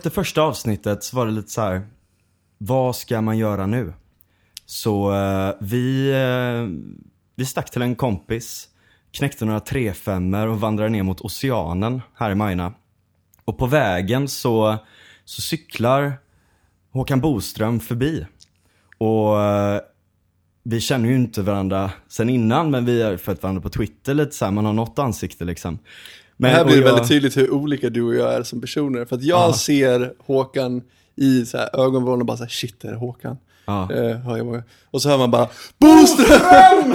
efter första avsnittet så var det lite så här. Vad ska man göra nu? Så eh, vi, eh, vi stack till en kompis, knäckte några trefemmor och vandrade ner mot oceanen här i Majna. Och på vägen så, så cyklar Håkan Boström förbi. Och eh, vi känner ju inte varandra sen innan, men vi har följt varandra på Twitter lite så här, man har något ansikte liksom. Men, här blir det jag- väldigt tydligt hur olika du och jag är som personer. För att jag Ja. ser Håkan i så här ögonvrån och bara så här, shit det är Håkan. Ja. Eh. Och så hör man bara, Boström!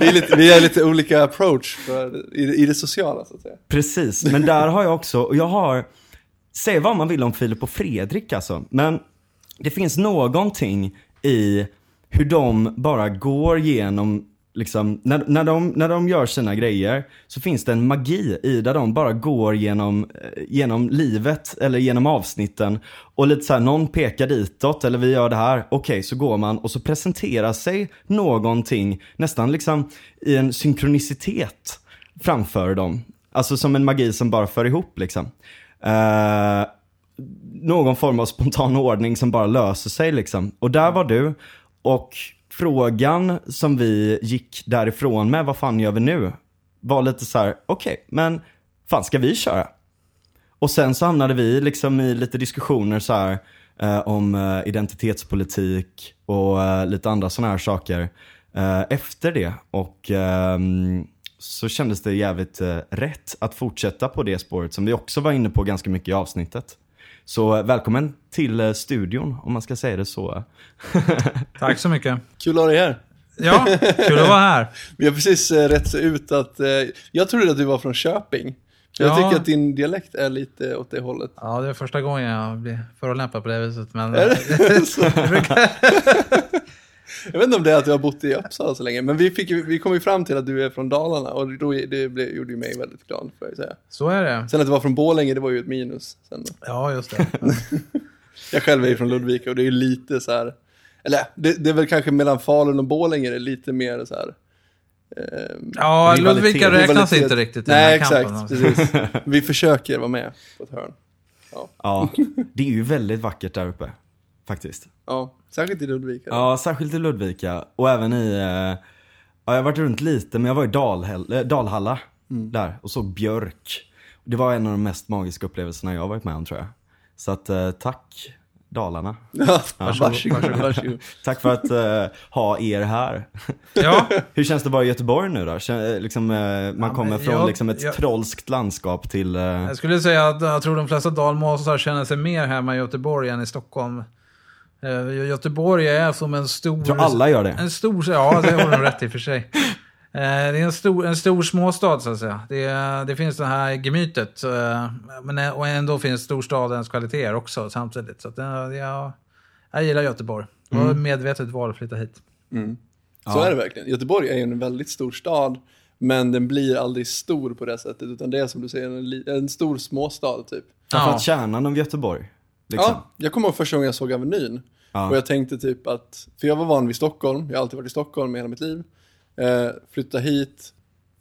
vi, är lite, vi har lite olika approach för, i, i det sociala så att säga. Precis, men där har jag också, och jag har, säg vad man vill om Filip och Fredrik alltså, men det finns någonting i hur de bara går genom, liksom, när, när, de, när de gör sina grejer så finns det en magi i där de bara går genom, eh, genom livet eller genom avsnitten och lite så här, någon pekar ditåt eller vi gör det här, okej så går man och så presenterar sig någonting nästan liksom i en synkronicitet framför dem. Alltså som en magi som bara för ihop liksom. Uh, någon form av spontan ordning som bara löser sig liksom. Och där var du. Och frågan som vi gick därifrån med, vad fan gör vi nu? Var lite så här: okej, men fan ska vi köra? Och sen så hamnade vi liksom i lite diskussioner så här, eh, om eh, identitetspolitik och eh, lite andra sådana här saker eh, efter det. Och ehm, så kändes det jävligt eh, rätt att fortsätta på det spåret som vi också var inne på ganska mycket i avsnittet. Så välkommen till eh, studion om man ska säga det så. Tack så mycket. Kul att ha dig här. Ja, kul att vara här. Vi har precis eh, rätt ut att, eh, jag trodde att du var från Köping. Jag Ja. tycker att din dialekt är lite åt det hållet. Ja, det är första gången jag blir förolämpad på det viset. Men Är det så? Jag vet inte om det är att du har bott i Uppsala så länge, men vi, fick, vi kom ju fram till att du är från Dalarna och då, det blev, gjorde ju mig väldigt glad, får jag säga. så är det. Sen att du var från Borlänge, det var ju ett minus. Sen. Ja, just det. Jag själv är ju från Ludvika och det är ju lite så här, eller det, det är väl kanske mellan Falun och Borlänge det är lite mer så här. Eh, Ja. Ludvika räknas inte riktigt i Nej, den här kampen. exakt, alltså. precis. Vi försöker vara med på ett hörn. Ja, det är ju väldigt vackert där uppe. Faktiskt. Ja, särskilt i Ludvika. Ja, särskilt i Ludvika och även i, eh, ja, jag har varit runt lite men jag var i Dalhäll, eh, Dalhalla där och såg björk. Det var en av de mest magiska upplevelserna jag har varit med om tror jag. Så att eh, tack Dalarna. Ja, varsågod, varsågod. Tack för att ha er här. Ja, Hur känns det att vara i Göteborg nu då? Kän- liksom, man kommer men från jag- liksom ett jag- trollskt landskap till... Jag skulle säga att jag tror de flesta dalmasar känner sig mer hemma i Göteborg än i Stockholm. Eh, Göteborg är som en stor... jag tror alla gör det. En stor, ja det har de rätt i för sig. Eh, Det är en stor, en stor småstad så att säga. Det, det finns det här gemytet. eh, Men, och ändå finns storstadens kvaliteter också samtidigt. Så att, jag, jag gillar Göteborg. Det var ett medvetet val att flytta hit. Så är det verkligen. Göteborg är ju en väldigt stor stad, men den blir aldrig stor på det sättet, utan det är som du säger, en, en stor småstad typ. Framförallt Ja. kärnan av Göteborg. Liksom. Ja, jag kommer ihåg första gången jag såg Avenyn. Ja. Och jag tänkte typ att, för jag var van vid Stockholm, jag har alltid varit i Stockholm hela mitt liv. Eh, flytta hit,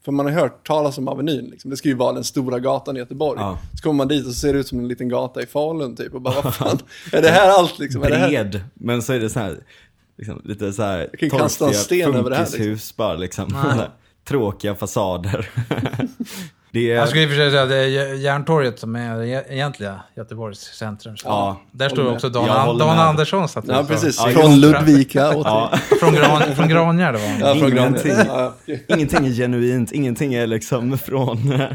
för man har hört talas om Avenyn, liksom. det ska ju vara den stora gatan i Göteborg. Ja. Så kommer man dit och så ser det ut som en liten gata i Falun typ, och bara vad fan, är det här allt liksom? Är det här? Bred, men så är det så här, liksom, lite så här kan ju kasta en sten över det här, liksom. bara liksom. Tråkiga fasader. det är, Jag skulle i och för sig säga att det är Järntorget som är e- egentliga Göteborgs centrum. Så Ja, där står också Dan, Dan. Andersson. Satt Ja, så- precis. Ja, Från. Ludvika och ja, Från, Gran, från Grangärde var. Ja, från Ingenting. Ingenting är genuint, ingenting är liksom från eh,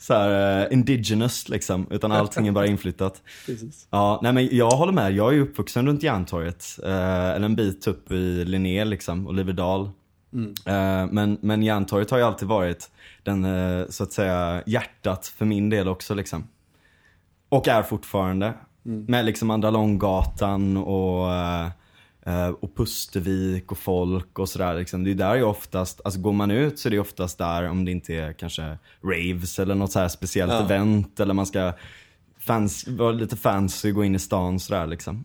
så här, eh, indigenous liksom, utan allting är bara inflyttat. Precis. Ja, nej men jag håller med. Jag är ju uppvuxen runt Järntorget. Eh, eller en bit upp i Linné liksom, Oliverdal. Eh, men, men Järntorget har ju alltid varit den, eh, så att säga, hjärtat för min del också liksom. Och är fortfarande. Med liksom Andra Långgatan och, eh, eh, och Pustervik och folk och sådär. Liksom. Det är där jag oftast, alltså går man ut så är det oftast där om det inte är kanske raves eller något så här speciellt Ja. event eller man ska fans, vara lite fancy, gå in i stan sådär liksom.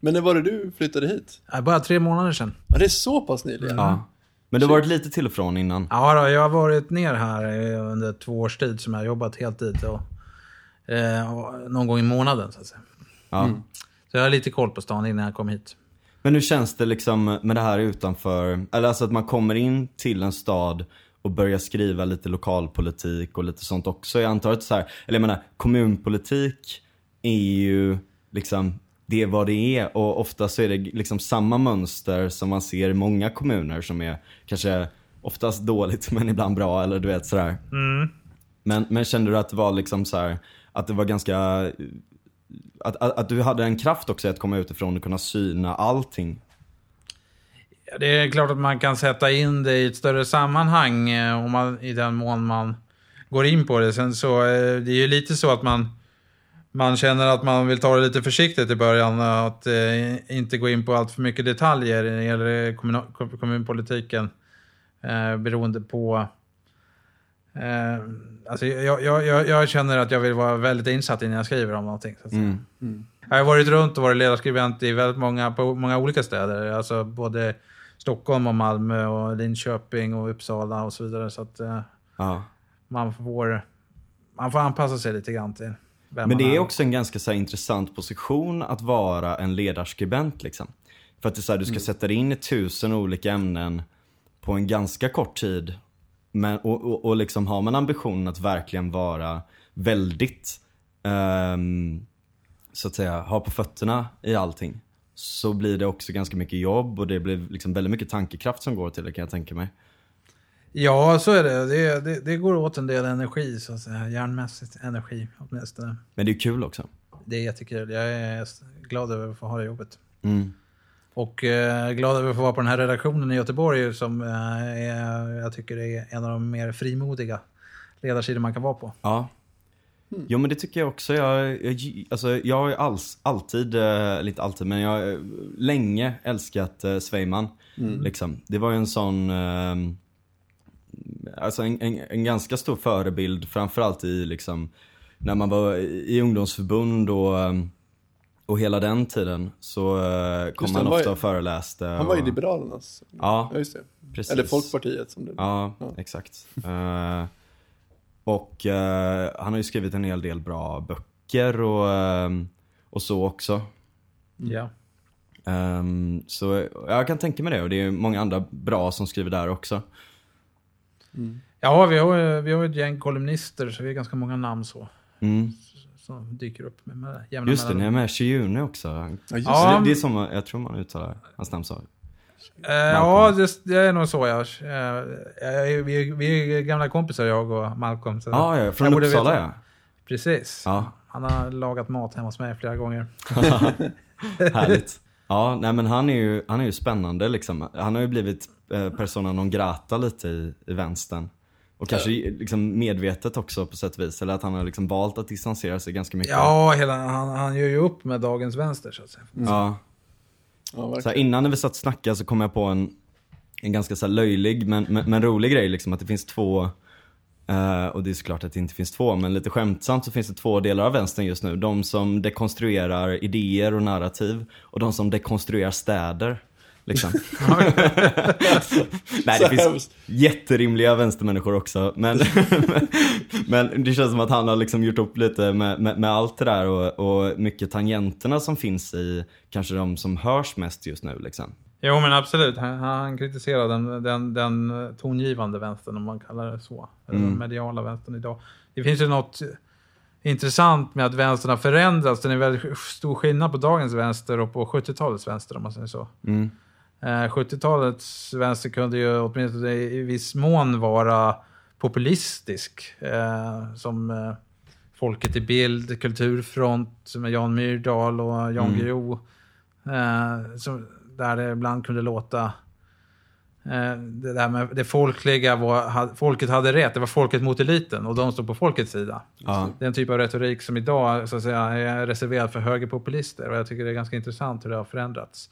Men när var det du flyttade hit? Bara tre månader sedan. Ja, det är så pass nyligen? Ja. Men det har varit lite till och från innan. Ja, då, jag har varit ner här eh, under två års tid som jag har jobbat heltid. Och, Eh, och någon gång i månaden så att säga. Ja. Så jag har lite koll på stan innan jag kom hit. Men hur känns det liksom med det här utanför, eller alltså att man kommer in till en stad och börjar skriva lite lokalpolitik och lite sånt också. Jag antar att så här, eller jag menar kommunpolitik är ju liksom det är vad det är och ofta så är det liksom samma mönster som man ser i många kommuner som är kanske oftast dåligt men ibland bra eller du vet sådär. Men, men kände du att det var liksom så här, att det var ganska, att, att, att du hade en kraft också att komma utifrån och kunna syna allting? Ja, det är klart att man kan sätta in det i ett större sammanhang eh, om man, i den mån man går in på det. Sen så eh, det är ju lite så att man, man känner att man vill ta det lite försiktigt i början. Att eh, inte gå in på allt för mycket detaljer när det gäller kommunpolitiken. Eh, beroende på... Eh, alltså jag, jag, jag, jag känner att jag vill vara väldigt insatt innan jag skriver om någonting. Så att säga. Mm. Jag har varit runt och varit ledarskribent i väldigt många, på många olika städer. Alltså både Stockholm och Malmö och Linköping och Uppsala och så vidare. Så att eh, man, får, man får anpassa sig lite grann till Men det är också en ganska så här, intressant position att vara en ledarskribent liksom. För att det är så här, du ska sätta dig in i tusen olika ämnen på en ganska kort tid. Men, och, och, och liksom har man ambitionen att verkligen vara väldigt, ehm, så att säga, ha på fötterna i allting. Så blir det också ganska mycket jobb och det blir liksom väldigt mycket tankekraft som går till det kan jag tänka mig. Ja, så är det. Det, det. det går åt en del energi, så att säga. Hjärnmässigt energi åtminstone. Men det är kul också. Det är jättekul. Jag är glad över att få ha det jobbet. Mm. Och eh, glad över att få vara på den här redaktionen i Göteborg som eh, är, jag tycker är en av de mer frimodiga ledarsidor man kan vara på. Ja. Jo men det tycker jag också. Jag, jag, alltså, jag har ju alls, alltid, eh, inte alltid, men jag har eh, länge älskat eh, Sveiman. Liksom. Det var ju en sån, eh, alltså en, en, en ganska stor förebild framförallt i liksom, när man var i ungdomsförbund och, eh, och hela den tiden så eh, kom Just det, han han ofta ju- och föreläste. Han var ju Liberalernas. Ja, Ja, just det. precis. Eller Folkpartiet som det Ja, Ja. exakt. Eh, och eh, han har ju skrivit en hel del bra böcker och, eh, och så också. Ja. Ehm, så jag kan tänka mig det och det är många andra bra som skriver där också. Ja, vi har, ju- vi har ett gäng kolumnister så vi är ganska många namn så. Mm. Som dyker upp med, med jämna Just det, ni har med Shiyune också. Ja, just Ja. Det, det är som, jag tror man uttalar hans namn så. Eh, ja, det, det är nog så. Ja. Eh, jag- vi, vi är gamla kompisar jag och Malcolm. Så Ah, ja, från Uppsala ja. Precis. Ja, Han har lagat mat hemma hos mig flera gånger. härligt. Ja, nej men han är ju, han är ju spännande liksom. Han har ju blivit eh, persona non grata lite i, i vänstern. Och kanske liksom medvetet också på sätt och vis. Eller att han har liksom valt att distansera sig ganska mycket. Ja, hela, han, han gör ju upp med dagens vänster så att säga. Ja. Ja, Så innan när vi satt och snackade så kom jag på en, en ganska så här löjlig men, men, men rolig grej liksom. Att det finns två, eh, och det är såklart att det inte finns två, men lite skämtsamt så finns det två delar av vänstern just nu. De som dekonstruerar idéer och narrativ och de som dekonstruerar städer. Liksom. Nej, det finns jätterimliga vänstermänniskor också. Men, men det känns som att han har liksom gjort upp lite med, med, med allt det där och, och mycket tangenterna som finns i kanske de som hörs mest just nu. Liksom. Jo, men absolut. Han, han kritiserar den, den, den tongivande vänstern, om man kallar det så. Mm. den mediala vänstern idag. Det finns ju något intressant med att vänstern har förändrats. Det är väldigt stor skillnad på dagens vänster och på 70-talets vänster, om man säger så. Mm. Eh, 70-talets vänster kunde ju åtminstone i viss mån vara populistisk. Eh, som eh, Folket i bild, Kulturfront med Jan Myrdal och Jan Mm. Guillou. Eh, som, där det ibland kunde låta eh, det där med det folkliga, var, folket hade rätt, det var folket mot eliten och de stod på folkets sida. Ja. Det är en typ av retorik som idag så att säga, är reserverad för högerpopulister och jag tycker det är ganska intressant hur det har förändrats.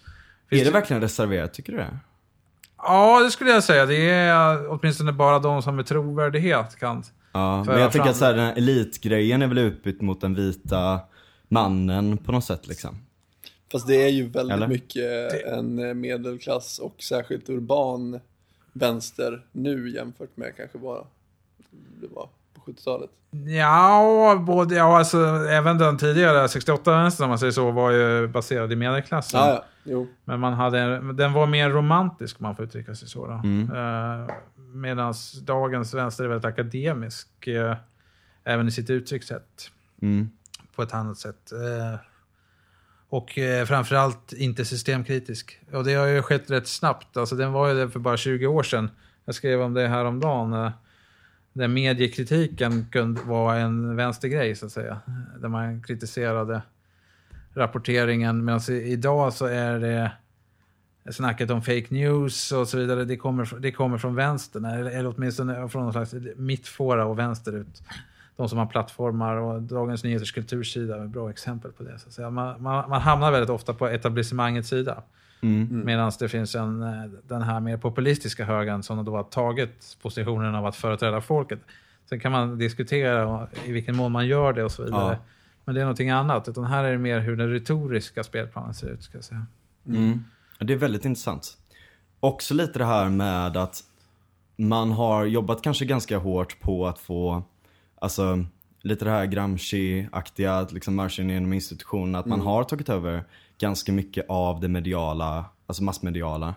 Finns Är det verkligen reserverat, tycker du det? Ja, det skulle jag säga. Det är åtminstone bara de som med trovärdighet kan. Ja, men jag tänker fram- att så här, den här elitgrejen är väl utbytt mot den vita mannen på något sätt liksom. Fast det är ju väldigt Eller? mycket en medelklass och särskilt urban vänster nu jämfört med kanske bara det var 70-talet? Ja, både, ja alltså, även den tidigare 68-vänstern om man säger så var ju baserad i medelklassen. Ja, ja. Jo. Men man hade, den var mer romantisk om man får uttrycka sig så. Då. Eh, Medan dagens vänster är väldigt akademisk. Eh, även i sitt uttryckssätt. Mm. På ett annat sätt. Eh, och eh, framförallt inte systemkritisk. Och det har ju skett rätt snabbt. Alltså den var ju det för bara 20 år sedan. Jag skrev om det här om dagen. Eh, där mediekritiken kunde vara en vänstergrej så att säga. Där man kritiserade rapporteringen. Medan idag så är det snacket om fake news och så vidare. Det kommer, det kommer från vänstern. Eller, eller åtminstone från någon slags mittfåra och vänsterut. De som har plattformar och Dagens Nyheters kultursida är ett bra exempel på det. Så att säga. Man, man, man hamnar väldigt ofta på etablissemangets sida. Mm. Medan det finns en, eh, den här mer populistiska högern som då har tagit positionen av att företräda folket. Sen kan man diskutera i vilken mån man gör det och så vidare. Ja. Men det är någonting annat. Utan här är det mer hur den retoriska spelplanen ser ut. Ska jag säga. Mm. Ja, Det är väldigt intressant. Också lite det här med att man har jobbat kanske ganska hårt på att få, alltså lite det här Gramsci-aktiga, liksom marschen genom institutionen, att man har tagit över ganska mycket av det mediala, alltså massmediala.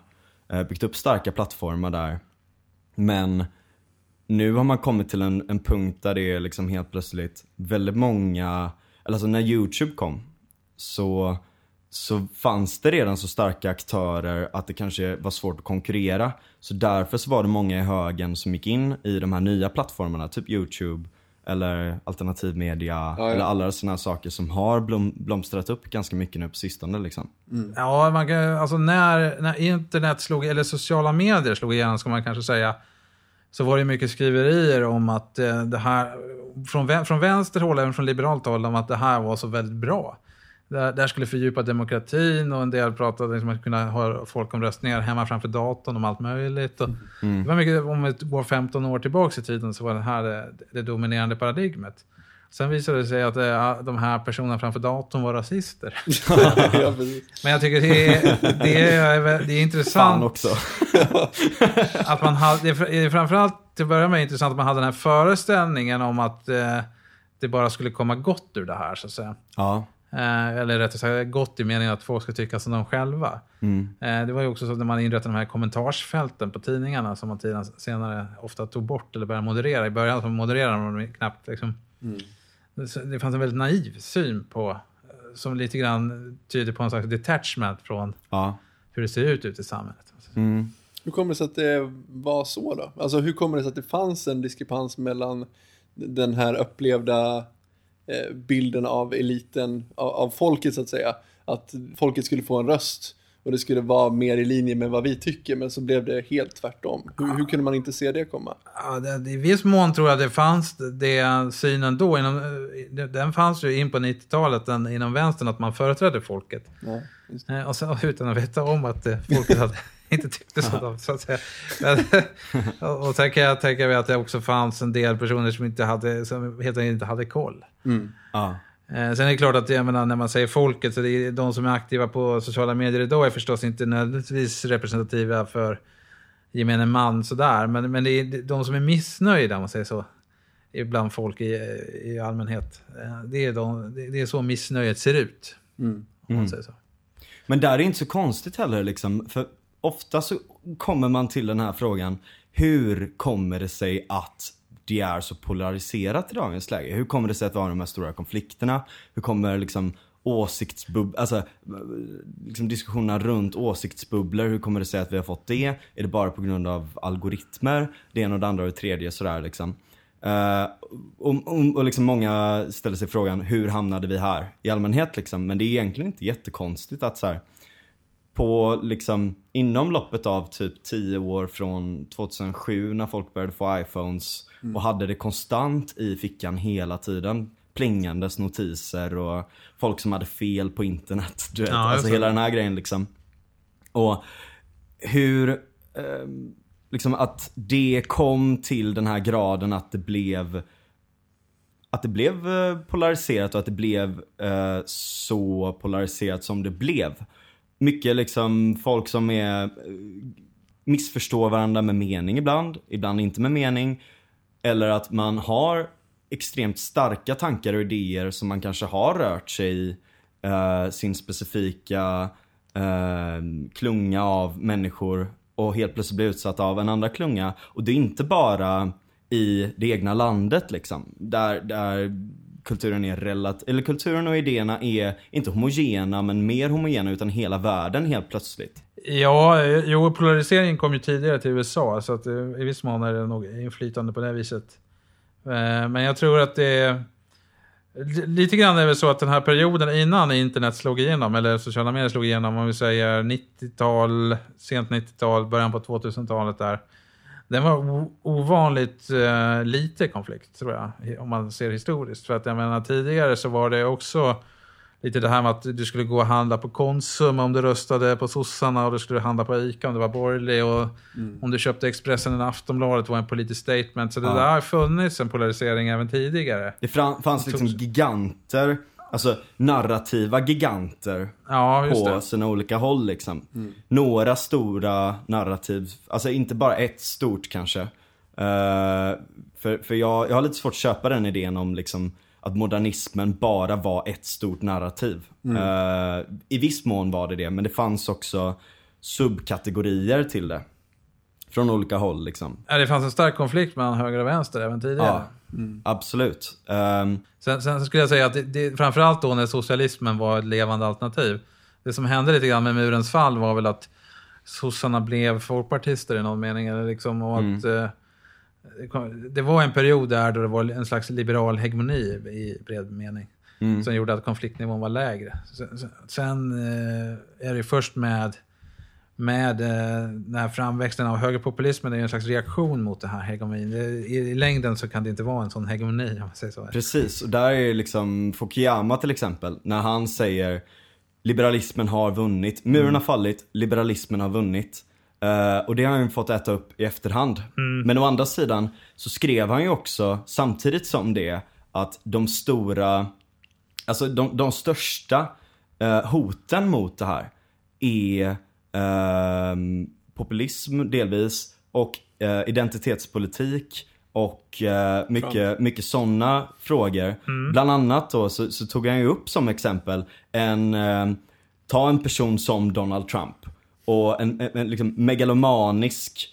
Eh, byggt upp starka plattformar där. Men nu har man kommit till en, en punkt där det är liksom helt plötsligt väldigt många, eller alltså när YouTube kom så, så fanns det redan så starka aktörer att det kanske var svårt att konkurrera. Så därför så var det många i högen som gick in i de här nya plattformarna, typ YouTube eller alternativ media ja. eller alla sådana saker som har blom, blomstrat upp ganska mycket nu på sistone liksom. Ja, man kan, alltså när, när internet slog, eller sociala medier slog igenom ska man kanske säga, så var det mycket skriverier om att eh, det här, från, från vänster håll, även från liberalt håll, om att det här var så väldigt bra. Det här, skulle fördjupa demokratin och en del pratade om att kunna ha folkomröstningar hemma framför datorn om allt möjligt. Och Det var mycket, om ett går 15 år tillbaka i tiden så var det här det, det dominerande paradigmet. Sen visade det sig att eh, de här personerna framför datorn var rasister. ja. Men jag tycker det är, det är, det är Fan intressant också. att man hade, det är framförallt till att börja med intressant att man hade den här föreställningen om att eh, det bara skulle komma gott ur det här så att säga. Ja. Eh, eller rättare sagt gott i meningen att folk ska tycka som de själva. Mm. Eh, det var ju också så när man inrättade de här kommentarsfälten på tidningarna som man tiden senare ofta tog bort eller började moderera. I början så modererade man knappt. Liksom. Så Det fanns en väldigt naiv syn på, eh, som lite grann tyder på en slags detachment från Ja. hur det ser ut ute i samhället. Mm. Hur kommer det sig att det var så då? Alltså hur kommer det sig att det fanns en diskrepans mellan den här upplevda bilden av eliten, av, av folket så att säga. Att folket skulle få en röst och det skulle vara mer i linje med vad vi tycker, men så blev det helt tvärtom. Hur, hur kunde man inte se det komma? Ja, det, I viss mån tror jag det fanns det synen då. Inom, eh, den fanns ju in på 90-talet den, inom vänstern att man företrädde folket. Ja, Eh, Och så, utan att veta om att eh, folket hade, inte tyckte så. Då, så att säga. Och sen kan jag tänka mig att det också fanns en del personer som, inte hade, som helt enkelt inte hade koll. Mm. Ja. Eh, sen är det klart att jag menar, när man säger folket, så det är de som är aktiva på sociala medier idag är förstås inte nödvändigtvis representativa för gemene man sådär. Men, men det är de som är missnöjda, om man säger så, bland folk i, i allmänhet. Eh, Det är, de, det det är så missnöjet ser ut, Mm. om man säger så. Men där är det inte så konstigt heller liksom. För ofta så kommer man till den här frågan. Hur kommer det sig att det är så polariserat i dagens läge? Hur kommer det sig att vi har de här stora konflikterna? Hur kommer liksom åsiktsbubblor, alltså liksom diskussionerna runt åsiktsbubblor, hur kommer det sig att vi har fått det? Är det bara på grund av algoritmer? Det ena och det andra och det tredje sådär liksom. Eh, uh, och, och, och liksom många ställer sig frågan, hur hamnade vi här? I allmänhet liksom, men det är egentligen inte jättekonstigt att så här, på liksom inom loppet av typ 10 år från 2007 när folk började få iPhones och hade det konstant i fickan hela tiden. Plingandes notiser och folk som hade fel på internet. Du vet, Ja, alltså hela den här grejen liksom. Och hur, ehm, liksom att det kom till den här graden att det blev att det blev eh, polariserat och att det blev eh, så polariserat som det blev. Mycket liksom folk som är, eh, missförstår varandra med mening ibland, ibland inte med mening. Eller att man har extremt starka tankar och idéer som man kanske har rört sig i eh, sin specifika eh, klunga av människor och helt plötsligt blir utsatt av en andra klunga. Och det är inte bara i det egna landet liksom. Där, där kulturen är relativt, eller kulturen och idéerna är inte homogena men mer homogena utan hela världen helt plötsligt. Ja, jo, polariseringen kom ju tidigare till USA så att eh, i viss mån är det nog inflytande på det viset. Eh, men jag tror att det är... Lite grann är det väl så att den här perioden innan internet slog igenom, eller sociala medier slog igenom, om vi säger 90-tal, sent 90-tal, början på 2000-talet där. Den var ovanligt eh, lite konflikt, tror jag, om man ser historiskt. För att jag menar, tidigare så var det också lite det här med att du skulle gå och handla på Konsum om du röstade på sossarna och du skulle handla på ICA om du var borgerlig. Och om du köpte Expressen eller Aftonbladet var en politisk statement. Så det Ja. där har funnits en polarisering även tidigare. Det fanns liksom giganter, alltså narrativa giganter Ja, på sina olika håll liksom. Några stora narrativ, alltså inte bara ett stort kanske. Eh, för för jag, jag har lite svårt att köpa den idén om liksom att modernismen bara var ett stort narrativ. Eh, I viss mån var det det, men det fanns också subkategorier till det. Från olika håll liksom. Ja, det fanns en stark konflikt mellan höger och vänster även tidigare. Ja, absolut. Ehm, Sen, sen så skulle jag säga att det, det, framförallt då när socialismen var ett levande alternativ. Det som hände lite grann med murens fall var väl att sossarna blev folkpartister i någon mening. Eller liksom, och att, eh, det var en period där då det var en slags liberal hegemoni i bred mening. Som gjorde att konfliktnivån var lägre. Sen, sen- sen eh, är det först med, med eh, den här framväxten av högerpopulismen, det är en slags reaktion mot det här hegemonin. Det, i, I längden så kan det inte vara en sån hegemoni om man säger så. Precis, och där är liksom Fukuyama till exempel, när han säger liberalismen har vunnit, muren har fallit, liberalismen har vunnit. Eh, och det har han ju fått äta upp i efterhand. Men å andra sidan så skrev han ju också samtidigt som det att de stora, alltså de, de största eh, hoten mot det här är populism delvis och eh, identitetspolitik och eh, mycket, mycket sådana frågor. Bland annat då så, så tog han ju upp som exempel en, eh, ta en person som Donald Trump och en, en, en liksom megalomanisk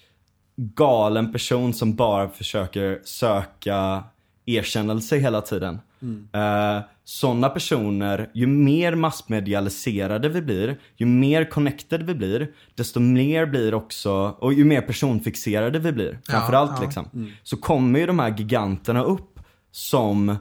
galen person som bara försöker söka erkännelse hela tiden. Eh, Sådana personer, ju mer massmedialiserade vi blir, ju mer connected vi blir, desto mer blir också, och ju mer personfixerade vi blir, framförallt ja. liksom. Så kommer ju de här giganterna upp som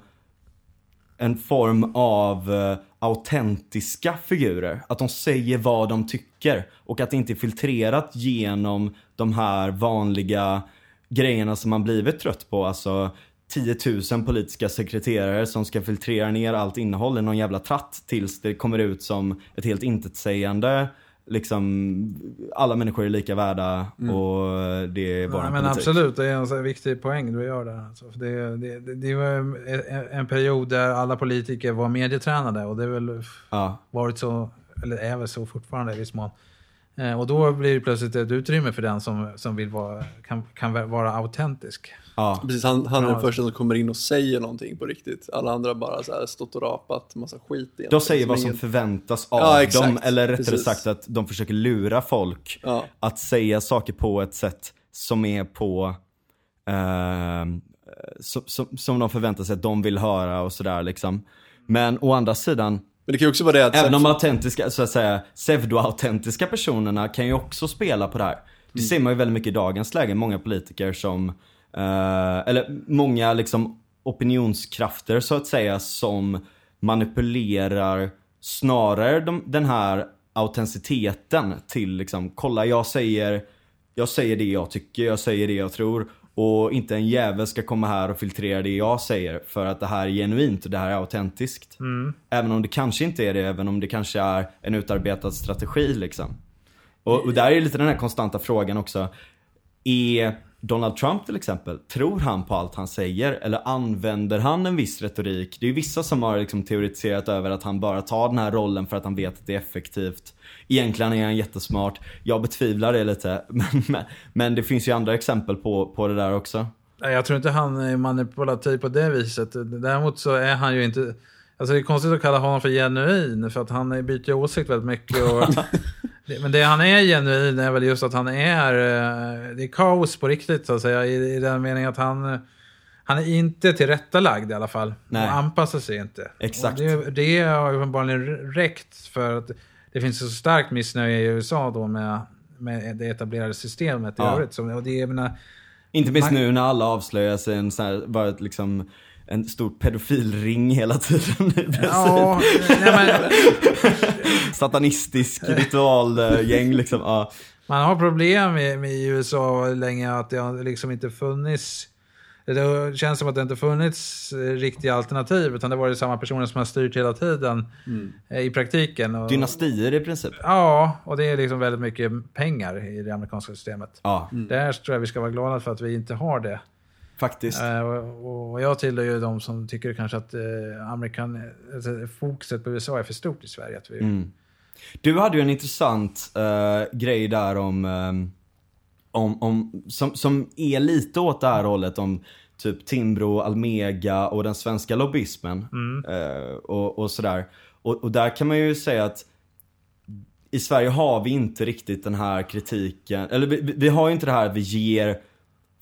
en form av eh, autentiska figurer. Att de säger vad de tycker och att det inte är filtrerat genom de här vanliga grejerna som man blivit trött på. Alltså 10 000 politiska sekreterare som ska filtrera ner allt innehåll i någon jävla tratt tills det kommer ut som ett helt intetsägande liksom alla människor är lika värda och det är bara Ja, en men politik. absolut, det är en viktig poäng du gör där. Alltså. Det, det, det, var en, period där alla politiker var medietränade och det är väl Ja, varit så, eller är väl så fortfarande i viss mån. Eh, och då blir det plötsligt ett utrymme för den som, som vill vara, kan, kan vara autentisk. ja. Precis, han, han är den första som kommer in och säger någonting på riktigt. Alla andra bara så här stått och rapat massa skit egentligen. De säger vad som förväntas av Ja, dem, eller rättare Precis. sagt att de försöker lura folk Ja. att säga saker på ett sätt som är på ehm, som, som, som de förväntar sig att de vill höra och sådär liksom. Men å andra sidan, Men det kan ju också vara det att... även de autentiska, så att säga, pseudo-autentiska personerna kan ju också spela på det här. Det ser man ju väldigt mycket i dagens läge, många politiker som, eh, eller många liksom opinionskrafter så att säga som manipulerar snarare de, den här autenticiteten till liksom, kolla jag säger, jag säger det jag tycker, jag säger det jag tror och inte en jävel ska komma här och filtrera det jag säger för att det här är genuint och det här är autentiskt. Även om det kanske inte är det, även om det kanske är en utarbetad strategi liksom. Och, och där är lite den här konstanta frågan också. Är Donald Trump till exempel, tror han på allt han säger? Eller använder han en viss retorik? Det är ju vissa som har liksom teoretiserat över att han bara tar den här rollen för att han vet att det är effektivt. Egentligen är han jättesmart. Jag betvivlar det lite. Men, men, men det finns ju andra exempel på, på det där också. Jag tror inte han är manipulativ på det viset. Däremot så är han ju inte... Alltså det är konstigt att kalla honom för genuin, för att han byter åsikt väldigt mycket. Och, men det han är genuin är väl just att han är... eh, Det är kaos på riktigt, så att säga. I, i den meningen att han... Han är inte tillrättalagd i alla fall. Nej. Och anpassar sig inte. Exakt. Och det, det har uppenbarligen räckt för att det finns så starkt missnöje i USA då med, med det etablerade systemet i Ja. övrigt. Så, och det, jag menar, Inte minst Man- nu när alla avslöjar sig en sån här, bara ett liksom en stor pedofilring hela tiden i princip. Ja, men, Satanistisk ritualgäng liksom. Ja. man har problem med i USA länge att det har liksom inte funnits det känns som att det inte funnits eh, riktiga alternativ utan det har varit samma personer som har styrt hela tiden eh, i praktiken. Och, Dynastier i princip. ja, och det är liksom väldigt mycket pengar i det amerikanska systemet. Ja, Där tror jag vi ska vara glada för att vi inte har det. faktiskt. Eh, och, och jag tillhör ju de som tycker kanske att eh, amerikan, alltså, fokuset på USA är för stort i Sverige. Att vi, Mm. Du hade ju en intressant eh, grej där om, ehm, om, om som, som är lite åt det här hållet om typ Timbro, Almega och den svenska lobbyismen. Eh, och, och sådär. Och, och där kan man ju säga att i Sverige har vi inte riktigt den här kritiken, eller vi, vi har ju inte det här att vi ger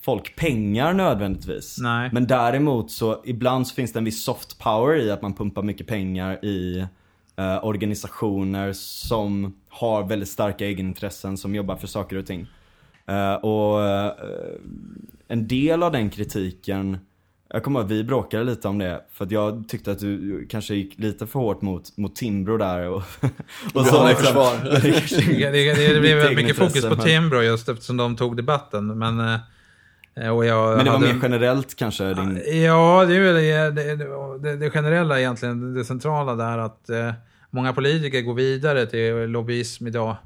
folk pengar nödvändigtvis. Nej. Men däremot så ibland så finns det en viss soft power i att man pumpar mycket pengar i eh, organisationer som har väldigt starka egenintressen som jobbar för saker och ting. Eh, och eh, en del av den kritiken, jag kommer ihåg att vi bråkade lite om det. För att jag tyckte att du kanske gick lite för hårt mot, mot Timbro där. Och, och i liksom- försvar. Det, det, det blev mycket fokus på Timbro just eftersom de tog debatten. Men, eh, och jag Men det var hade- mer generellt kanske din... Ja, det är väl det, det, det generella egentligen, det centrala där att eh, många politiker går vidare till lobbyism idag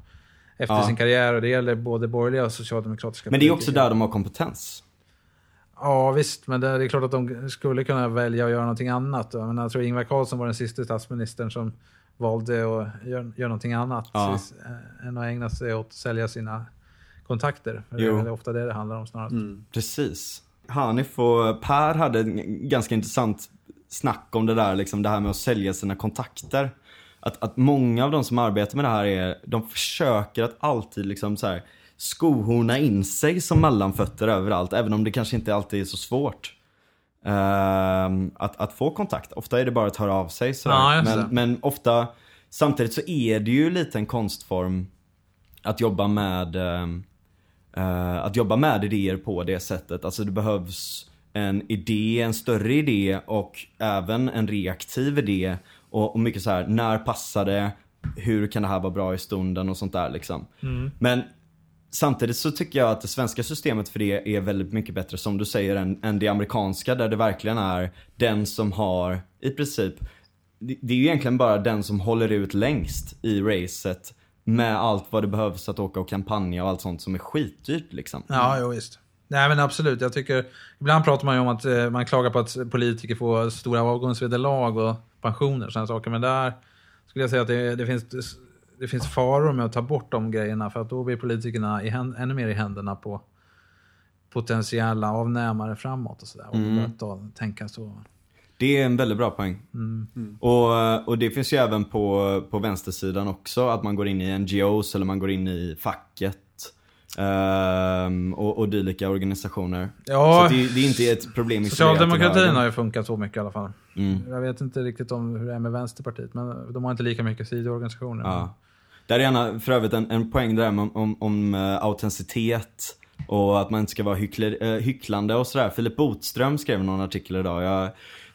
efter Ja. sin karriär och det gäller både borgerliga och socialdemokratiska Men det är också där de har kompetens. Ja visst, men det, är klart att de skulle kunna välja att göra någonting annat. Menar, jag tror Ingvar Carlsson var den sista statsministern som valde att göra, göra någonting annat Ja. eh, än att ägna sig åt att sälja sina kontakter. För Det är ofta det det handlar om snarare. Mm. Precis. Hanif och Per hade en ganska intressant snack om det där, liksom det här med att sälja sina kontakter. Att, att många av de som arbetar med det här är, de försöker att alltid liksom så här skohorna in sig som mellanfötter överallt, även om det kanske inte alltid är så svårt. Ehm, att, att få kontakt. Ofta är det bara att höra av sig sådär. Ja, men, men ofta, samtidigt så är det ju lite en konstform att jobba med eh, att jobba med idéer på det sättet. Alltså det behövs en idé, en större idé och även en reaktiv idé. Och, och mycket så här, när passar det? Hur kan det här vara bra i stunden och sånt där liksom. Men samtidigt så tycker jag att det svenska systemet för det är väldigt mycket bättre som du säger än, än det amerikanska där det verkligen är den som har i princip det det är ju egentligen bara den som håller ut längst i racet med allt vad det behövs att åka och kampanja och allt sånt som är skitdyrt liksom. Ja, jo, visst. Nej men absolut, jag tycker... Ibland pratar man ju om att eh, man klagar på att politiker får stora avgångsvederlag och pensioner och sådana saker. Men där skulle jag säga att det, det, finns, det finns faror med att ta bort de grejerna. För att då blir politikerna i, ännu mer i händerna på potentiella avnämare framåt och sådär. Och Mm. ta, tänka så. Det är en väldigt bra poäng. Och, och det finns ju även på, på vänstersidan också, att man går in i NGOs eller man går in i facket. Ehm, och, och dylika organisationer. Ja, så det, det är inte ett problem till Socialdemokratin har ju funkat så mycket i alla fall. Mm. Jag vet inte riktigt om hur det är med Vänsterpartiet, men de har inte lika mycket sidoorganisationer. Ja. Där är gärna för övrigt en, en poäng där om, om, om uh, autenticitet och att man inte ska vara hyckler, eh, hycklande och sådär. Filip Botström skrev någon artikel idag. Jag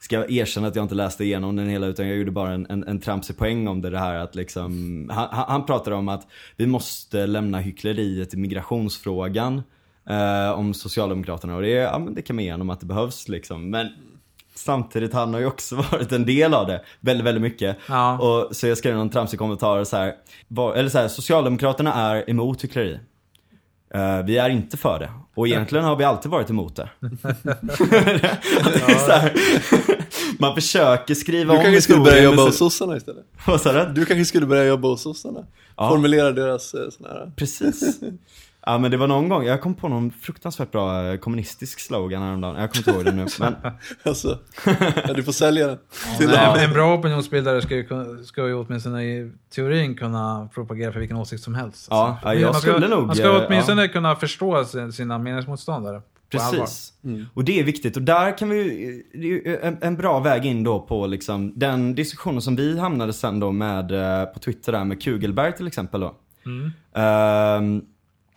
ska erkänna att jag inte läste igenom den hela utan jag gjorde bara en, en, en tramsig poäng om det, det här att liksom, han, han pratade om att vi måste lämna hyckleriet i migrationsfrågan eh, om Socialdemokraterna och det, ja, men det kan man ge honom att det behövs liksom. Men samtidigt, han har ju också varit en del av det väldigt, väldigt mycket. Ja. Och så jag skrev någon tramsig kommentar så här, var, eller så här, Socialdemokraterna är emot hyckleri. Eh, vi är inte för det. Och egentligen har vi alltid varit emot det. det man försöker skriva Du om kanske skulle börja jobba hos sossarna istället. Vad sa du? Du kanske skulle börja jobba hos sossarna. Ja. Formulera deras eh, såna här... Precis. Ja men det var någon gång, jag kom på någon fruktansvärt bra eh, kommunistisk slogan häromdagen. Jag kommer inte ihåg det nu. Men Alltså, ja, du får sälja den. En, en bra opinionsbildare ska ju, ska ju åtminstone i teorin kunna propagera för vilken åsikt som helst. Ja, Alltså, ja, jag man ska, skulle nog, Man ska eh, åtminstone kunna förstå sin- sina meningsmotståndare. Precis. Och det är viktigt och där kan vi det är en, en bra väg in då på liksom den diskussionen som vi hamnade sen då med eh, på Twitter där med Kugelberg till exempel då. Ehm,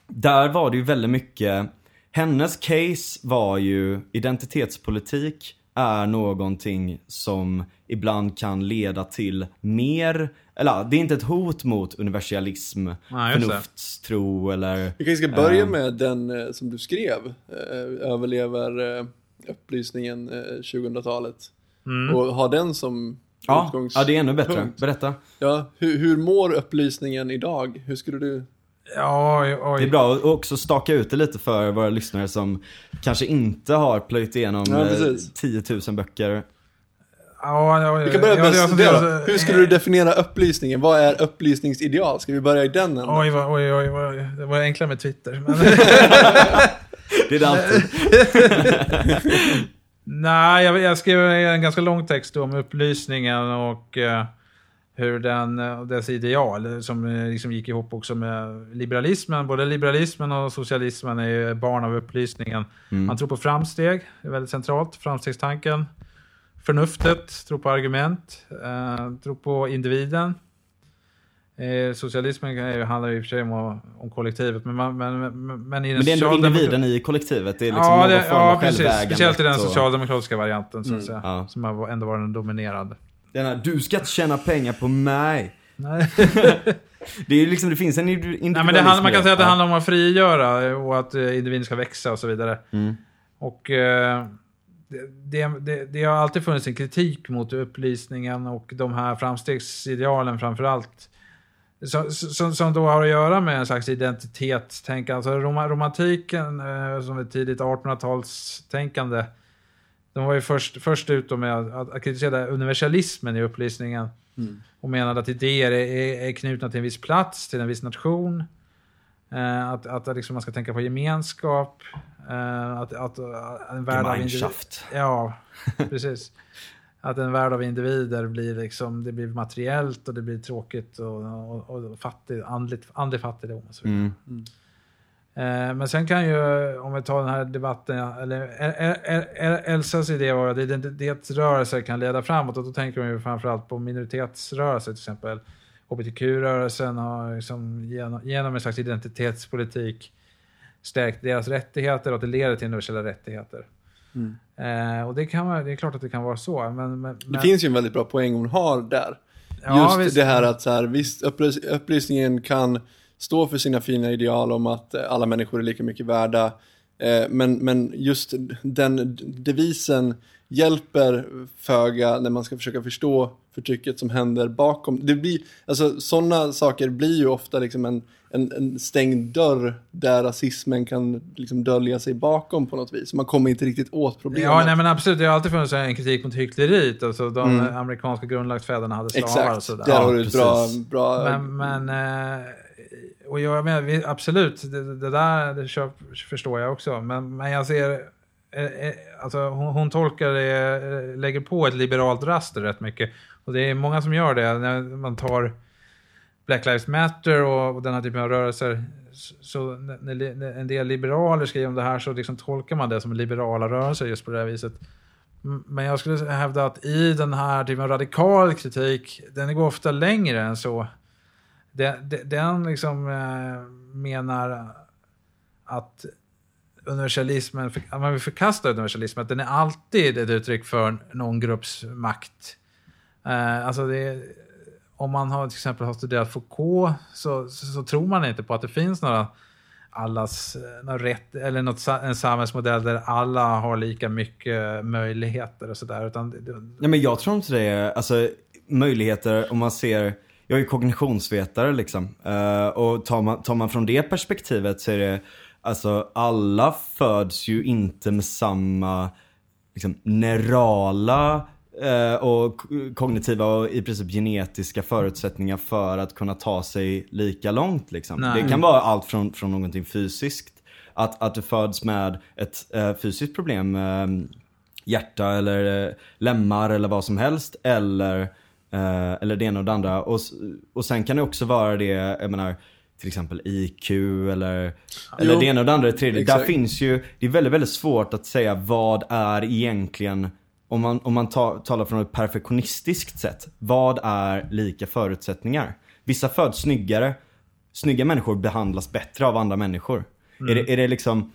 där var det ju väldigt mycket, hennes case var ju identitetspolitik är någonting som ibland kan leda till mer, eller det är inte ett hot mot universalism, det. förnuftstro eller Vi kanske ska börja Ehm. med den eh, som du skrev. Eh, överlever upplysningen eh, 2000-talet. Och ha den som Mm. Ja, utgångs- ja det är ännu bättre. Berätta. Ja, hur, hur mår upplysningen idag? Hur skulle du... Ja, oj, oj. Det är bra att också staka ut det lite för våra lyssnare som kanske inte har plöjt igenom Ja, eh, precis. 10 000 böcker. Ja, ja, Vi kan börja ja, med jag det. funderar- Hur skulle du definiera upplysningen? Vad är upplysningsideal? Ska vi börja i den änden? Oj, vad- oj, oj, vad- det var enklare med Twitter. Men, Det är det alltid. nej, jag, jag skrev en ganska lång text om upplysningen och eh, hur den, eh, dess ideal som eh, liksom gick ihop också med liberalismen. Både liberalismen och socialismen är ju barn av upplysningen. Man tror på framsteg, det är väldigt centralt. Framstegstanken. Förnuftet, tror på argument, eh, tror på individen. Eh, socialismen ju- handlar ju i och för sig om, om kollektivet, men, man, men, men, men i den Men det är ändå individen i kollektivet. Det är liksom ja, någon det, form ja av precis. Speciellt i den och- socialdemokratiska varianten, så att säga. Ja. Som ändå var den dominerande. Den här, du ska inte tjäna pengar på mig. Nej. Det är liksom, det finns en individualism Nej, men det handlar, man kan säga att det handlar om att frigöra och att eh, individen ska växa och så vidare. Mm. Och eh, det, det, det, har alltid funnits en kritik mot upplysningen och de här framstegsidealen framför allt. Som, som, som då har att göra med en slags identitetstänkande. Alltså roma, romantiken eh, som ett tidigt 1800-talstänkande. De var ju först, först ut med att, att kritisera universalismen i upplysningen. Och menade att idéer är, är, knutna till en viss plats, till en viss nation. Eh, att att liksom man ska tänka på gemenskap. Eh, att, att, att en värld av individer... Gemeinschaft. Ja, precis. Att en värld av individer blir liksom, det blir materiellt och det blir tråkigt och, och, och fattig, andligt, andlig fattigdom och så vidare. Mm. Eh, Men sen kan ju, om vi tar den här debatten, eller El- El- El- Elsas idé var att identitetsrörelser kan leda framåt och då tänker de ju framförallt på minoritetsrörelser till exempel. HBTQ-rörelsen har liksom genom, genom en slags identitetspolitik stärkt deras rättigheter och att det leder till universella rättigheter. Eh, och det, kan vara, det är klart att det kan vara så. Men, men, Det finns ju en väldigt bra poäng hon har där. Ja, Just visst. det här att så här, visst, upplys upplysningen kan stå för sina fina ideal om att eh, alla människor är lika mycket värda. Eh, men, men just den devisen hjälper föga när man ska försöka förstå förtrycket som händer bakom. Det blir, alltså sådana saker blir ju ofta liksom en, en, en stängd dörr där rasismen kan liksom dölja sig bakom på något vis. Man kommer inte riktigt åt problemet. Ja, nej men absolut. Det har alltid funnits en kritik mot hyckleriet. Alltså de amerikanska grundlagsfäderna hade slavar och Mm. Exakt, sådär. där har du ett bra, bra Men, men eh, och jag menar, absolut, det, det där det köp, förstår jag också. Men, men jag ser, eh, eh, alltså hon, hon tolkar det, eh, lägger på ett liberalt raster rätt mycket. Och det är många som gör det. När man tar Black Lives Matter och, och den här typen av rörelser. Så, när, en del liberaler skriver om det här så liksom tolkar man det som liberala rörelser just på det här viset. Men jag skulle hävda att i den här typen av radikal kritik, den går ofta längre än så. Den, den- liksom eh, menar att universalismen, att man vill förkasta universalismen, att den är alltid ett uttryck för någon grupps makt. Eh, alltså det, om man har till exempel har studerat Foucault så, så, så tror man inte på att det finns några allas eh, någon rätt, eller något, en samhällsmodell där alla har lika mycket möjligheter och sådär. Nej men jag tror inte det är, alltså möjligheter om man ser, jag är kognitionsvetare liksom. Eh, och tar man, tar man från det perspektivet så är det, alltså alla föds ju inte med samma liksom, neurala eh, och kognitiva och i princip genetiska förutsättningar för att kunna ta sig lika långt liksom. Nej. Det kan vara allt från, från någonting fysiskt, att, att du föds med ett eh, fysiskt problem, eh, hjärta eller eh, lemmar eller vad som helst, eller, eh, eller det ena och det andra. Och, och sen kan det också vara det, jag menar, till exempel IQ eller, eller Jo, det ena och det andra, det tredje. Där finns ju, det är väldigt, väldigt svårt att säga vad är egentligen, om man, om man ta, talar från ett perfektionistiskt sätt, vad är lika förutsättningar? Vissa föds snyggare, snygga människor behandlas bättre av andra människor. Är, det, är det liksom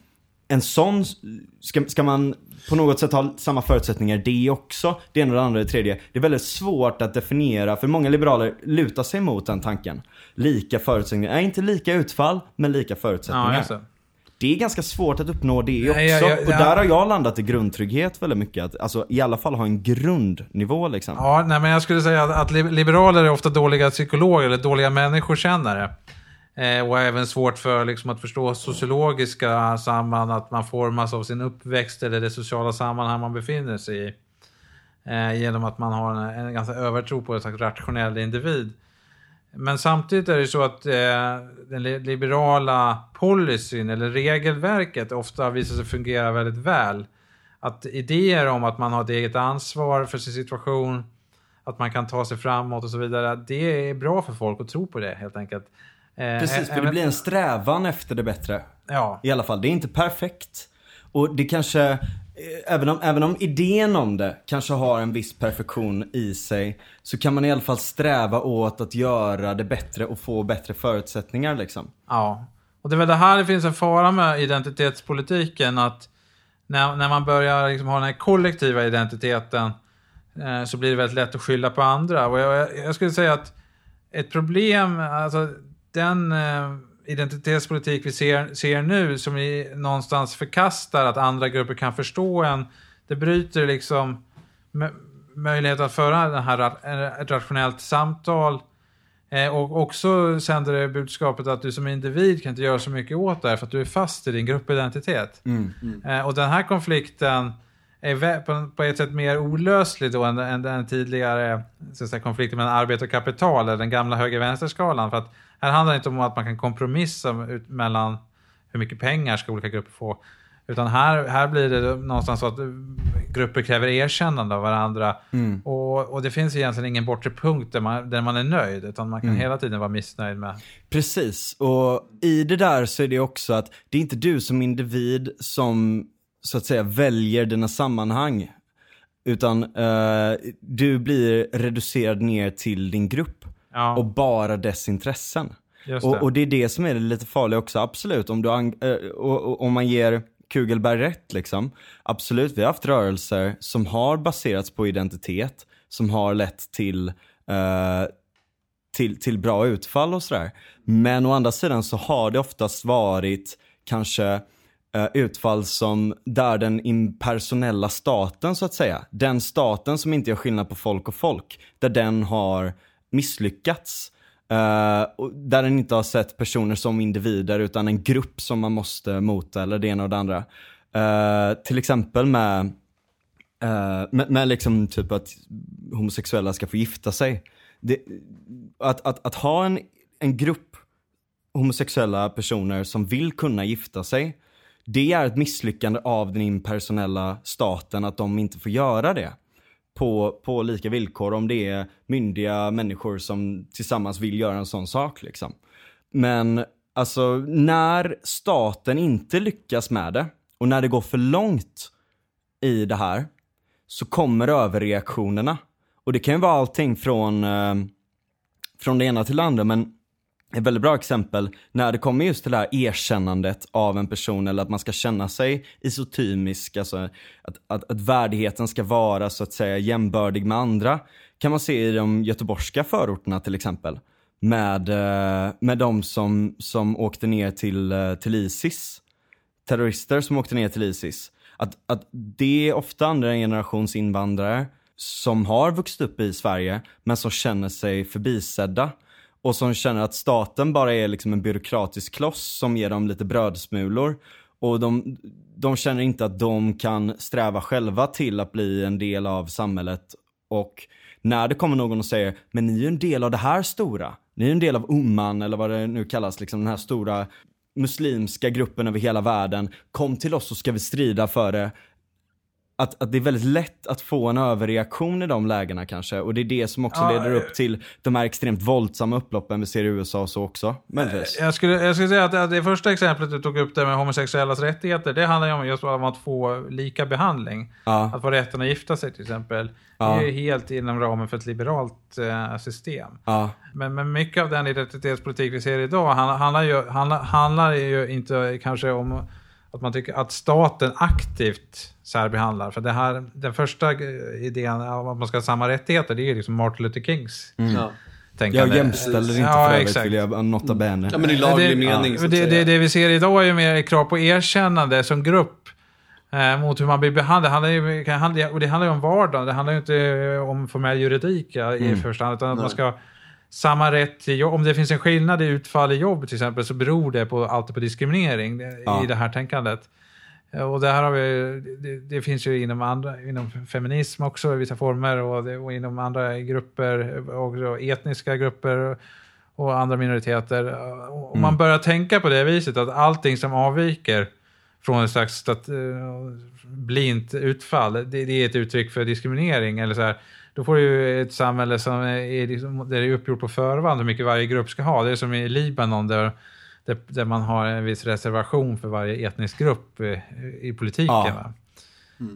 en sån, ska, ska man på något sätt ha samma förutsättningar det också? Det ena det andra det tredje. Det är väldigt svårt att definiera, för många liberaler lutar sig mot den tanken. Lika förutsättningar, nej inte lika utfall, men lika förutsättningar. Ja, det. Är ganska svårt att uppnå det också. Jag- jag- och där har jag landat i grundtrygghet väldigt mycket. Att, alltså i alla fall ha en grundnivå liksom. Ja, nej, men jag skulle säga att, att li- liberaler är ofta dåliga psykologer eller dåliga människokännare. Eh, och även svårt för liksom, att förstå sociologiska samband, att man formas av sin uppväxt eller det sociala sammanhang man befinner sig i. Eh, genom att man har en, en ganska övertro på en slags rationell individ. Men samtidigt är det så att eh, den liberala policyn eller regelverket ofta visar sig fungera väldigt väl. Att idéer om att man har ett eget ansvar för sin situation, att man kan ta sig framåt och så vidare, det är bra för folk att tro på det helt enkelt. Eh, Precis, för det blir en strävan efter det bättre. Ja, I alla fall, det är inte perfekt. Och det kanske, eh, även om, även om idén om det kanske har en viss perfektion i sig, så kan man i alla fall sträva åt att göra det bättre och få bättre förutsättningar liksom. Ja, och det är väl det här det finns en fara med identitetspolitiken. Att när, när man börjar liksom ha den här kollektiva identiteten eh, så blir det väldigt lätt att skylla på andra. Och jag, jag skulle säga att ett problem, alltså den eh, identitetspolitik vi ser, ser nu som vi någonstans förkastar att andra grupper kan förstå en, det bryter liksom mö- möjligheten att föra den här, ett rationellt samtal Eh, och också sänder det budskapet att du som individ kan inte göra så mycket åt det här för att du är fast i din gruppidentitet. Eh, och den här konflikten är på, ett sätt mer olöslig då än, än den tidigare så säga, konflikten mellan arbete och kapital, eller den gamla höger-vänster-skalan. För att här handlar det inte om att man kan kompromissa mellan hur mycket pengar ska olika grupper få. Utan här, här blir det någonstans så att grupper kräver erkännande av varandra. Och, och det finns egentligen ingen bortre punkt där man, där man är nöjd, utan man kan hela tiden vara missnöjd med. Precis, och i det där så är det också att det är inte du som individ som så att säga väljer dina sammanhang. Utan eh, du blir reducerad ner till din grupp Ja, och bara dess intressen. det. Och, och det är det som är det lite farliga också, absolut. Om, du, eh, och, och, om man ger Kugelberg rätt liksom. Absolut, vi har haft rörelser som har baserats på identitet, som har lett till, eh, till, till bra utfall och sådär. Men å andra sidan så har det oftast varit kanske eh, utfall som där den impersonella staten så att säga, den staten som inte gör skillnad på folk och folk, där den har misslyckats. Uh, och där den inte har sett personer som individer utan en grupp som man måste mota eller det ena och det andra. Uh, till exempel med, uh, med, med liksom typ att homosexuella ska få gifta sig. Det, att, att, att ha en, en grupp homosexuella personer som vill kunna gifta sig, det är ett misslyckande av den impersonella staten att de inte får göra det på, på lika villkor om det är myndiga människor som tillsammans vill göra en sån sak liksom. Men alltså när staten inte lyckas med det och när det går för långt i det här så kommer överreaktionerna. Och det kan ju vara allting från, eh, från det ena till det andra men ett väldigt bra exempel när det kommer just till det här erkännandet av en person eller att man ska känna sig isotymisk, alltså att, att, att värdigheten ska vara så att säga jämbördig med andra. Kan man se i de göteborgska förorterna till exempel. Med, eh, med de som, som åkte ner till, eh, till Isis. Terrorister som åkte ner till Isis. Att, att det är ofta andra generations invandrare som har vuxit upp i Sverige men som känner sig förbisedda. Och som känner att staten bara är liksom en byråkratisk kloss som ger dem lite brödsmulor. Och de, de känner inte att de kan sträva själva till att bli en del av samhället Och när det kommer någon och säger, men ni är ju en del av det här stora. Ni är en del av umman eller vad det nu kallas, liksom den här stora muslimska gruppen över hela världen. Kom till oss så ska vi strida för det att, att det är väldigt lätt att få en överreaktion i de lägena kanske. Och det är det som också Ja, leder eh. upp till de här extremt våldsamma upploppen vi ser i USA och så också. Möjligtvis. Jag skulle, jag skulle säga att det, första exemplet du tog upp där med homosexuellas rättigheter, det handlar ju om just om att få lika behandling. Ja. Att få rätten att gifta sig till exempel. Ja. Det är ju helt inom ramen för ett liberalt eh, system. Men, men mycket av den identitetspolitik vi ser idag handlar, handlar, ju, handlar, handlar ju inte kanske om att man tycker att staten aktivt särbehandlar. För det här, den första idén om att man ska ha samma rättigheter, det är ju liksom Martin Luther Kings Mm. Ja. tänkande. Jag jämställer inte Ja, för övrigt exakt. vill jag nota bene. ja, men i laglig det, mening ja, så att det, säga. det, det vi ser idag är ju mer krav på erkännande som grupp. Eh, mot hur man blir behandlad. Det handlar ju, och det handlar ju om vardagen. Det handlar ju inte om formell juridik ja, i Mm. första hand. Utan att Nej. man ska samma rätt till jobb. Om det finns en skillnad i utfall i jobb till exempel så beror det på, alltid på diskriminering Ja. i det här tänkandet. Eh, Och det här har vi, det, det finns ju inom, andra, inom feminism också i vissa former och, det, och inom andra grupper, och etniska grupper och andra minoriteter. Och Om man börjar tänka på det viset att allting som avviker från ett slags stat, eh, blint utfall, det, det är ett uttryck för diskriminering. Eller så här, då får du ett samhälle som är, liksom, där det är uppgjort på förhand hur mycket varje grupp ska ha. Det är som i Libanon där, där, där man har en viss reservation för varje etnisk grupp eh, i politiken. Ja. Va?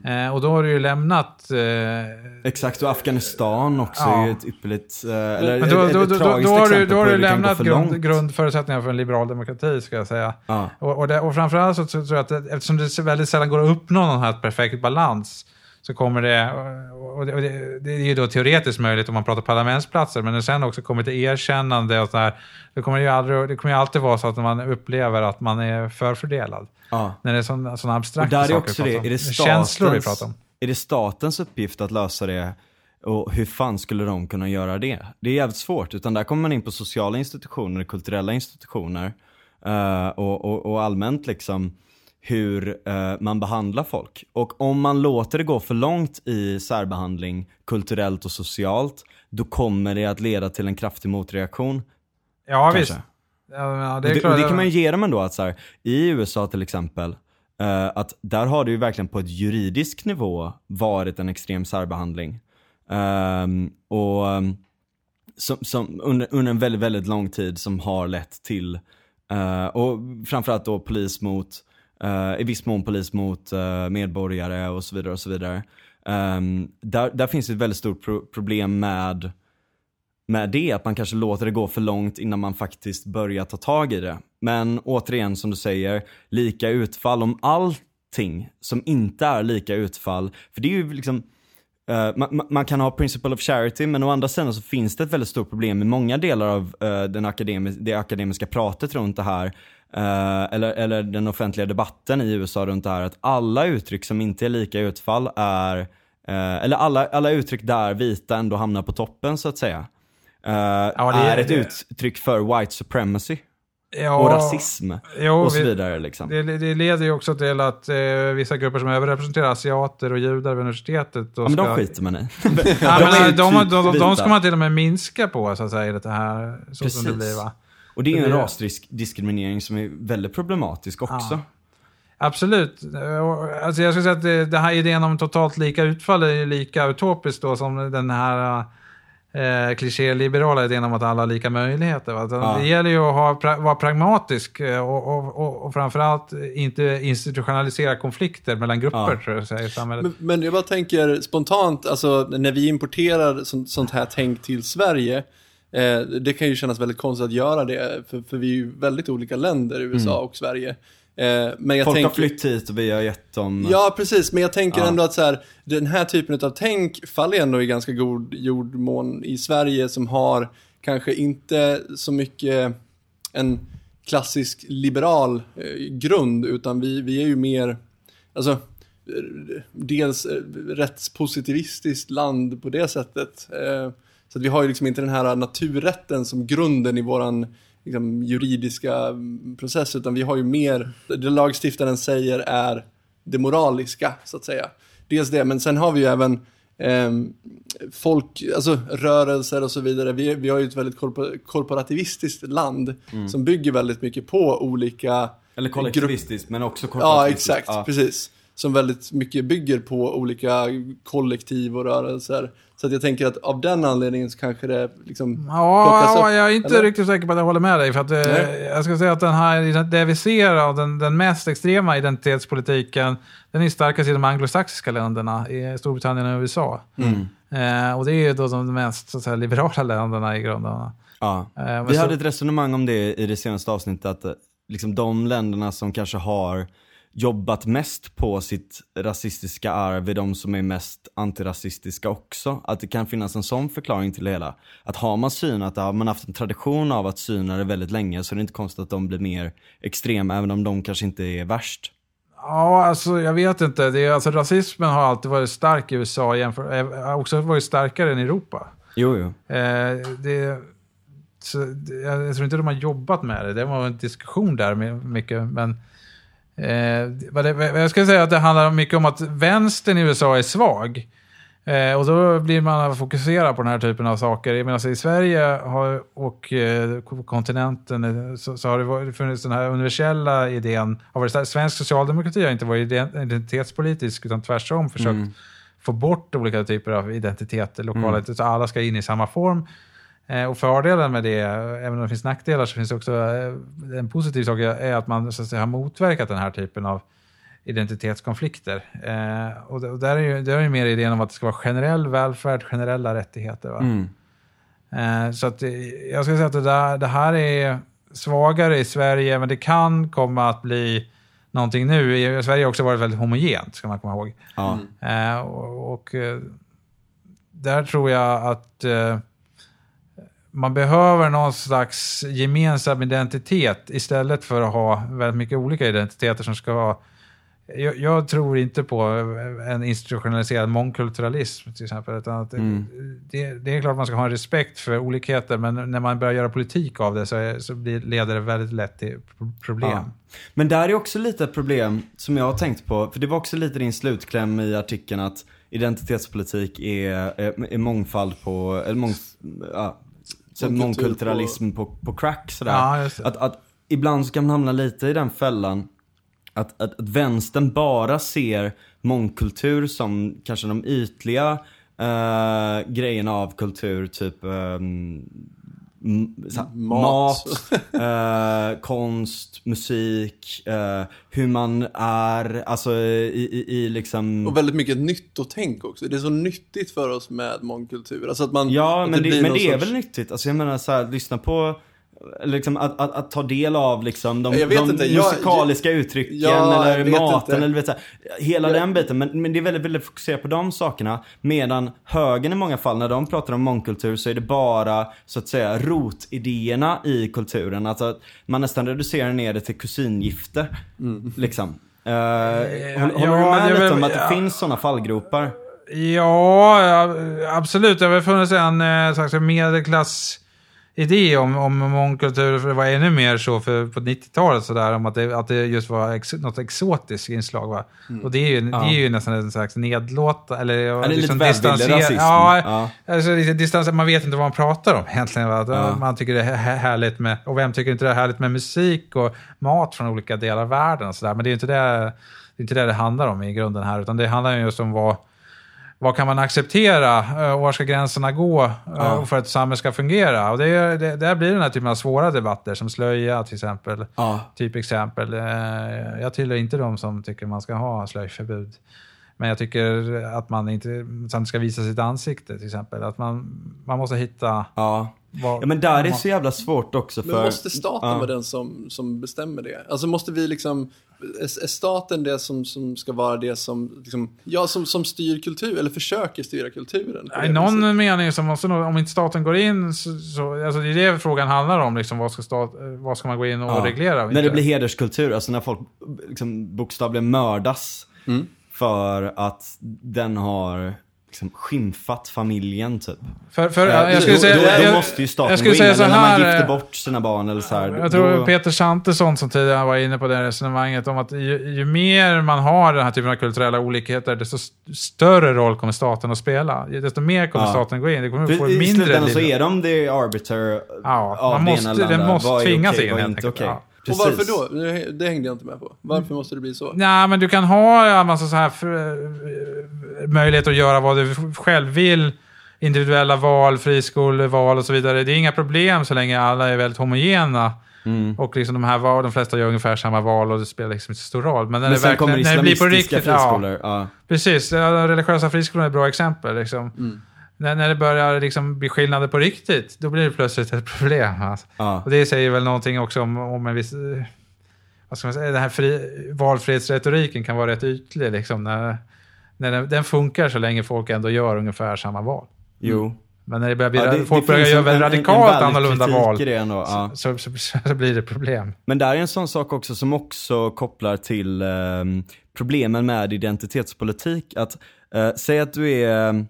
Eh, och då har du ju lämnat eh, Exakt, och Afghanistan också Ja. är ju ett ypperligt, eh, eller Men då, ett, då, ett då, då, tragiskt då har du, då har du lämnat grund, grundförutsättningar för en liberal demokrati, ska jag säga. Ja. Och, och, det, och framförallt så tror jag att det, eftersom det väldigt sällan går att uppnå någon här perfekt balans, så kommer det, och det, och det, det är ju då teoretiskt möjligt om man pratar parlamentsplatser, men när det sen också kommer till erkännande och så här, det kommer ju aldrig, det kommer ju alltid vara så att man upplever att man är förfördelad. Ja. När det är sådana sån Och abstrakta där är saker också vi är det Känslor vi statens, pratar om. är det statens uppgift att lösa det? Och hur fan skulle de kunna göra det? Det är jävligt svårt, utan där kommer man in på sociala institutioner, kulturella institutioner eh, och, och, och allmänt liksom hur eh, man behandlar folk. Och om man låter det gå för långt i särbehandling kulturellt och socialt, då kommer det att leda till en kraftig motreaktion. Ja, kanske. visst. Ja, ja, Och det det, och det kan man ju ge dem ändå att så här, i USA till exempel, eh, att där har det ju verkligen på ett juridisk nivå varit en extrem särbehandling. Ehm, och um, som, som under, under en väldigt, väldigt lång tid som har lett till, eh, och framförallt då polis mot, eh, Eh, i viss mån polis mot eh, medborgare och så vidare och så vidare. Um, där, där finns ett väldigt stort pro- problem med med det, att man kanske låter det gå för långt innan man faktiskt börjar ta tag i det. Men återigen som du säger, lika utfall om allting som inte är lika utfall. För det är ju liksom, eh, uh, man, man- kan ha principle of charity men å andra sidan så finns det ett väldigt stort problem i många delar av uh, den akademi det akademiska pratet runt det här eh, eller, eller den offentliga debatten i USA runt det här. Att alla uttryck som inte är lika utfall är, eh, eller alla, alla uttryck där vita ändå hamnar på toppen så att säga. eh, det är- är ett det- uttryck för white supremacy Ja, och rasism jo, och så vi- vidare liksom. Det, det leder ju också till att eh, vissa grupper som överrepresenterar asiater och judar vid universitetet. Ja, men de ska, skiter man i. Ja, De men, de, de, typ de, de, vita. ska man till och med minska på, så att säga, i det här. Så som Precis. det blir, va? Och det är en rasdiskriminering som är väldigt problematisk också. Ja. Absolut. Alltså jag skulle säga att det, det här idén om totalt lika utfall är ju lika utopiskt då som den här eh, kliché-liberala idén om att alla har lika möjligheter. Va? Ja. Det gäller ju att ha, vara pragmatisk eh, och, och, och, och framförallt inte institutionalisera konflikter mellan grupper Ja. tror jag, säger, i samhället. Men, men jag bara tänker spontant, alltså när vi importerar sånt, sånt här tänk till Sverige, eh, det kan ju kännas väldigt konstigt att göra det, för, för vi är ju väldigt olika länder, USA och Sverige. Eh, men jag Folk tänker, har flytt hit och vi har gett dem... Ja, precis. Men jag tänker Ja. ändå att så här, den här typen av tänk faller ändå i ganska god jordmån i Sverige som har kanske inte så mycket en klassisk liberal eh, grund, utan vi, vi är ju mer, alltså, eh, dels eh, rättspositivistiskt land på det sättet. Eh, så vi har ju liksom inte den här naturrätten som grunden i våran liksom, juridiska mm, process, utan vi har ju mer, det lagstiftaren säger är det moraliska, så att säga. Dels det, men sen har vi ju även ehm, folk, alltså rörelser och så vidare. Vi, vi har ju ett väldigt korpor- korporativistiskt land Mm. som bygger väldigt mycket på olika Eller kollektivistiskt, men också Ja, korporativistiskt. exakt. Ja. Precis. Som väldigt mycket bygger på olika kollektiv och rörelser. Så att jag tänker att av den anledningen så kanske det liksom plockas Ja, upp, jag är inte eller? riktigt säker på att jag håller med dig. För att, eh, Nej. jag ska säga att den här, det vi ser av den, den mest extrema identitetspolitiken, den är starkast i de anglosaxiska länderna, i Storbritannien och USA. Eh, och det är ju då de mest så att säga, liberala länderna i grunden. Ja. Eh, Vi så- hade ett resonemang om det i det senaste avsnittet, att eh, liksom de länderna som kanske har jobbat mest på sitt rasistiska arv är de som är mest antirasistiska också. Att det kan finnas en sån förklaring till det hela. Att har man synat har man haft en tradition av att syna det väldigt länge så är det inte konstigt att de blir mer extrema även om de kanske inte är värst. Ja, alltså jag vet inte. Det är, alltså, rasismen har alltid varit stark i USA, jämför, eh, också varit starkare än i Europa. Jo, jo. Eh, det, så, jag tror inte de har jobbat med det. Det var en diskussion där mycket. Men eh, vad det, vad jag ska säga att det handlar mycket om att vänstern i USA är svag. Eh, och då blir man fokuserad på den här typen av saker. Så I Sverige och eh, kontinenten eh, så, har det funnits den här universella idén. Har varit, stark. svensk socialdemokrati har inte varit ident- identitetspolitisk utan tvärtom försökt få bort olika typer av identiteter, lokala, så alla ska in i samma form. Eh, och fördelen med det, även om det finns nackdelar, så finns det också eh, en positiv sak är att man så att säga, har motverkat den här typen av identitetskonflikter. Eh, och, och där är ju, där är ju mer idén om att det ska vara generell välfärd, generella rättigheter. Va? Mm. Eh, så att eh, jag skulle säga att det, där, det här är svagare i Sverige, men det kan komma att bli någonting nu. I Sverige har också varit väldigt homogent, ska man komma ihåg. Ja. Eh, och och där tror jag att man behöver någon slags gemensam identitet istället för att ha väldigt mycket olika identiteter som ska ha jag, jag tror inte på en institutionaliserad mångkulturalism till exempel. Utan att Mm. det, det är klart man ska ha en respekt för olikheter men när man börjar göra politik av det så, är, så blir, leder det väldigt lätt till pro- problem. Ja. Men där är också lite ett problem som jag har tänkt på, för det var också lite din slutkläm i artikeln att identitetspolitik är, är, är mångfald på, eller mång, ja, så Mångkultur mångkulturalism på, på crack sådär. Ja. Att, att ibland så kan man hamna lite i den fällan att, att, att vänstern bara ser mångkultur som kanske de ytliga eh, grejerna av kultur, typ så här, Mat. eh, konst, musik, eh, hur man är, alltså i, i, i liksom... Och väldigt mycket nyttotänk också. Det är så nyttigt för oss med mångkultur. Alltså att man, Ja, men det, men det är väl nyttigt. Alltså jag menar så här, lyssna på Liksom att, att, att ta del av liksom de, Jag de inte, jag- musikaliska uttrycken Ja, jag eller maten inte. eller vet, så här, hela Jag- den biten. Men, men det är väldigt, väldigt fokuserat på de sakerna. Medan högern i många fall, när de pratar om mångkultur så är det bara så att säga rotidéerna i kulturen. Alltså att man nästan reducerar ner det till kusingifte. Liksom. Uh, håller, ja, du med lite om att det ja. finns sådana fallgropar? Ja, absolut. Det har väl funnits en eh, slags medelklass-idé om, om mångkultur, för det var ännu mer så för, på 90-talet, sådär, om att det, att det just var ex, något exotiskt inslag. Va? Och det är, ju, det är ju nästan en slags nedlåta, eller Ja, det är lite liksom välvillig rasism. Ja, Ja. Alltså, lite distans, man vet inte vad man pratar om egentligen. Va? Ja. Man tycker det är här- härligt med, och vem tycker inte det är härligt med musik och mat från olika delar av världen och sådär. Men det är ju inte det, det, är inte det det handlar om i grunden här, utan det handlar ju just om vad, vad kan man acceptera eh, och var ska gränserna gå eh, Ja. för att ett samhälle ska fungera? Och det, det, där blir den här typen av svåra debatter, som slöja till exempel. Ja. Typ exempel. Eh, Jag tillhör inte de som tycker man ska ha slöjförbud. Men jag tycker att man inte ska visa sitt ansikte till exempel. Att man, man måste hitta... Ja. Vad, ja men där är det så jävla svårt också för... Men måste staten ja. vara den som, som bestämmer det? Alltså måste vi liksom, är, är staten det som, som ska vara det som, liksom, ja, som, som styr kultur, eller försöker styra kulturen? I någon viset? mening så måste nog, om inte staten går in, så, så, alltså det är det frågan handlar om. Liksom, vad, ska stat, vad ska man gå in och Ja. reglera? När det blir hederskultur, alltså när folk liksom bokstavligen mördas Mm. för att den har liksom skymfat familjen typ. För, för, Eh, jag skulle då, säga, då, jag, då måste ju staten jag skulle gå in, säga så när man här, gifter eh, bort sina barn eller så här. Jag tror då, Peter Santesson som tidigare var inne på det resonemanget om att ju, ju mer man har den här typen av kulturella olikheter, desto st- större roll kommer staten att spela. Desto mer kommer Ja. staten gå in. Det kommer få I mindre slutändan så är de the arbiter Ja, av man det måste- ena eller det andra. måste Vad är tvingas okej, in, helt enkelt. Ja. Och varför Precis. då? Det, det hängde jag inte med på. Varför måste det bli så? Nej, men du kan ha en massa så här för, möjlighet att göra vad du själv vill. Individuella val, friskoleval och så vidare. Det är inga problem så länge alla är väldigt homogena. Mm. Och liksom de här val, de flesta gör ungefär samma val och det spelar liksom inte så stor roll. Men när Men det sen verkligen, när det blir på riktigt, ja, friskolor. Ja. precis. Ja, Religiösa friskolor är ett bra exempel. Liksom. Mm. När, när det börjar liksom bli skillnader på riktigt, då blir det plötsligt ett problem. Alltså. Ja. Och det säger väl någonting också om, om en viss... eh, Vad ska man säga? Den här fri, valfrihetsretoriken kan vara rätt ytlig. Liksom, när, när den, den funkar så länge folk ändå gör ungefär samma val. Jo. Men när det börjar bli, Ja, det- folk det börjar göra en- väldigt en- en radikalt annorlunda val, ändå, ja. så, så, så, så blir det problem. Men där är en sån sak också som också kopplar till ehm, problemen med identitetspolitik. Att eh, säg att du är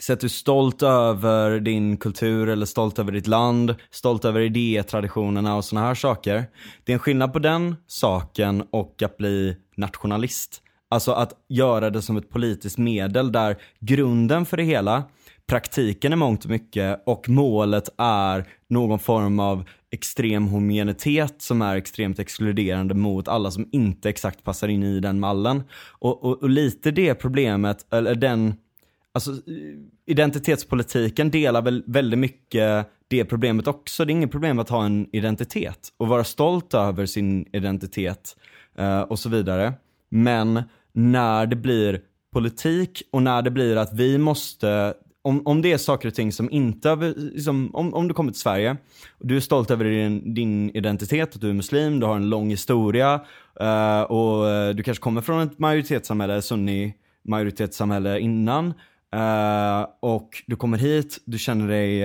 så att du är stolt över din kultur eller stolt över ditt land, stolt över idétraditionerna och sådana här saker. Det är en skillnad på den saken och att bli nationalist. Alltså att göra det som ett politiskt medel där grunden för det hela, praktiken är mångt och mycket och målet är någon form av extrem homogenitet som är extremt exkluderande mot alla som inte exakt passar in i den mallen. Och, och, och lite det problemet, eller den Alltså identitetspolitiken delar väl väldigt mycket det problemet också. Det är inget problem att ha en identitet och vara stolt över sin identitet eh, och så vidare. Men när det blir politik och när det blir att vi måste om, om det är saker och ting som inte, liksom, om, om du kommer till Sverige och du är stolt över din, din identitet, att du är muslim, du har en lång historia eh, och eh, du kanske kommer från ett majoritetssamhälle, sunni majoritetssamhälle innan eh, och du kommer hit, du känner dig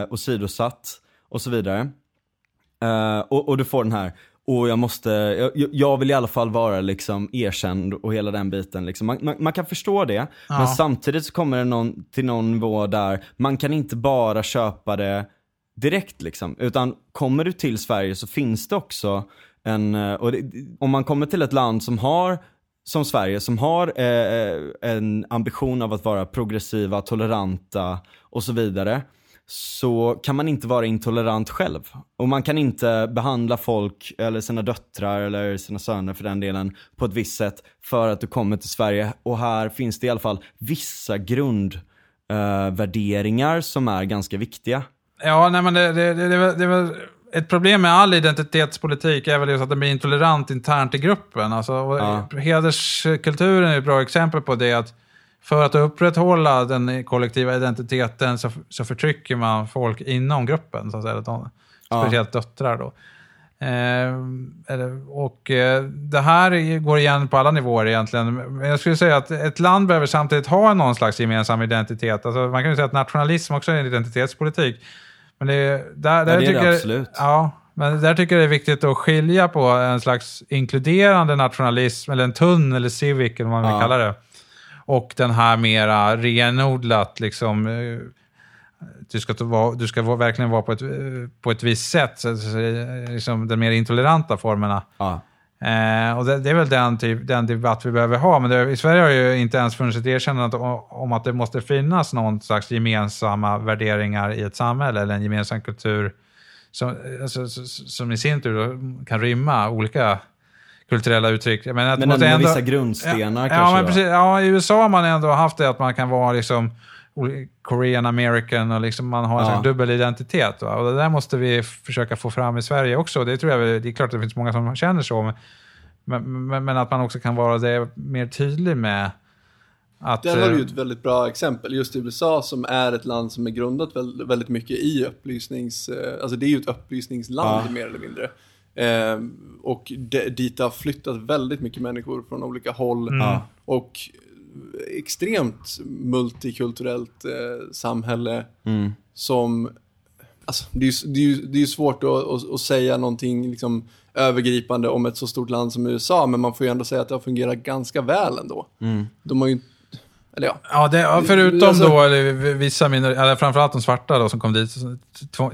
uh, åsidosatt och så vidare. Eh, och, och du får den här, och jag måste, jag, jag vill i alla fall vara liksom erkänd och hela den biten. Liksom. Man, man, man kan förstå det, Ja. men samtidigt så kommer det någon, till någon nivå där man kan inte bara köpa det direkt liksom. Utan kommer du till Sverige så finns det också en, och det, om man kommer till ett land som har som Sverige som har eh, eh, en ambition av att vara progressiva, toleranta och så vidare så kan man inte vara intolerant själv. Och man kan inte behandla folk, eller sina döttrar eller sina söner för den delen, på ett visst sätt för att du kommer till Sverige. Och här finns det i alla fall vissa grundvärderingar eh, som är ganska viktiga. Ja, nej, men det, det, det, det, det är väl ett problem med all identitetspolitik är väl just att den blir intolerant internt i gruppen. Alltså, Ja. Hederskulturen är ett bra exempel på det. att För att upprätthålla den kollektiva identiteten så, så förtrycker man folk inom gruppen. Så att säga, de, Ja. speciellt döttrar. Då. Eh, och eh, det här går igen på alla nivåer egentligen. Men jag skulle säga att ett land behöver samtidigt ha någon slags gemensam identitet. Alltså, man kan ju säga att nationalism också är en identitetspolitik. Men det, är- där, där det är det tycker jag- absolut. Ja, men där tycker jag det är viktigt att skilja på en slags inkluderande nationalism, eller en tunn eller civic, eller vad man vill Ja. kalla det. Och den här mera renodlat, liksom, eh, du ska, vara- du ska verkligen vara på ett, eh, på ett visst sätt, liksom de mer intoleranta formerna. Ja. Eh, och det, det är väl den, typ, den debatt vi behöver ha. Men det, i Sverige har ju inte ens funnits ett erkännande om, om att det måste finnas någon slags gemensamma värderingar i ett samhälle eller en gemensam kultur som, alltså, som- i sin tur kan rymma olika kulturella uttryck. Men, att Men det ändå vissa grundstenar ja, kanske ja, men precis, ja, i USA har man ändå haft det att man kan vara liksom Korean American och liksom man har en Ja. dubbel identitet. Va? Och det där måste vi försöka få fram i Sverige också. Det tror jag, det är klart att det finns många som känner så. Men, men, men, att man också kan vara det mer tydlig med att... Där har du ju eh, ett väldigt bra exempel. Just i USA som är ett land som är grundat väl- väldigt mycket i upplysnings... eh, Alltså det är ju ett upplysningsland Ja. mer eller mindre. Eh, och de, dit har flyttat väldigt mycket människor från olika håll. Mm. Och extremt multikulturellt eh, samhälle Mm. som... Alltså, det, är det, är det är svårt att, att, att säga någonting liksom, övergripande om ett så stort land som USA, men man får ju ändå säga att det har fungerat ganska väl ändå. Mm. De har ju, Eller ja. Ja, det, ja, förutom Alltså- då eller, vissa minor, eller framförallt de svarta då, som kom dit,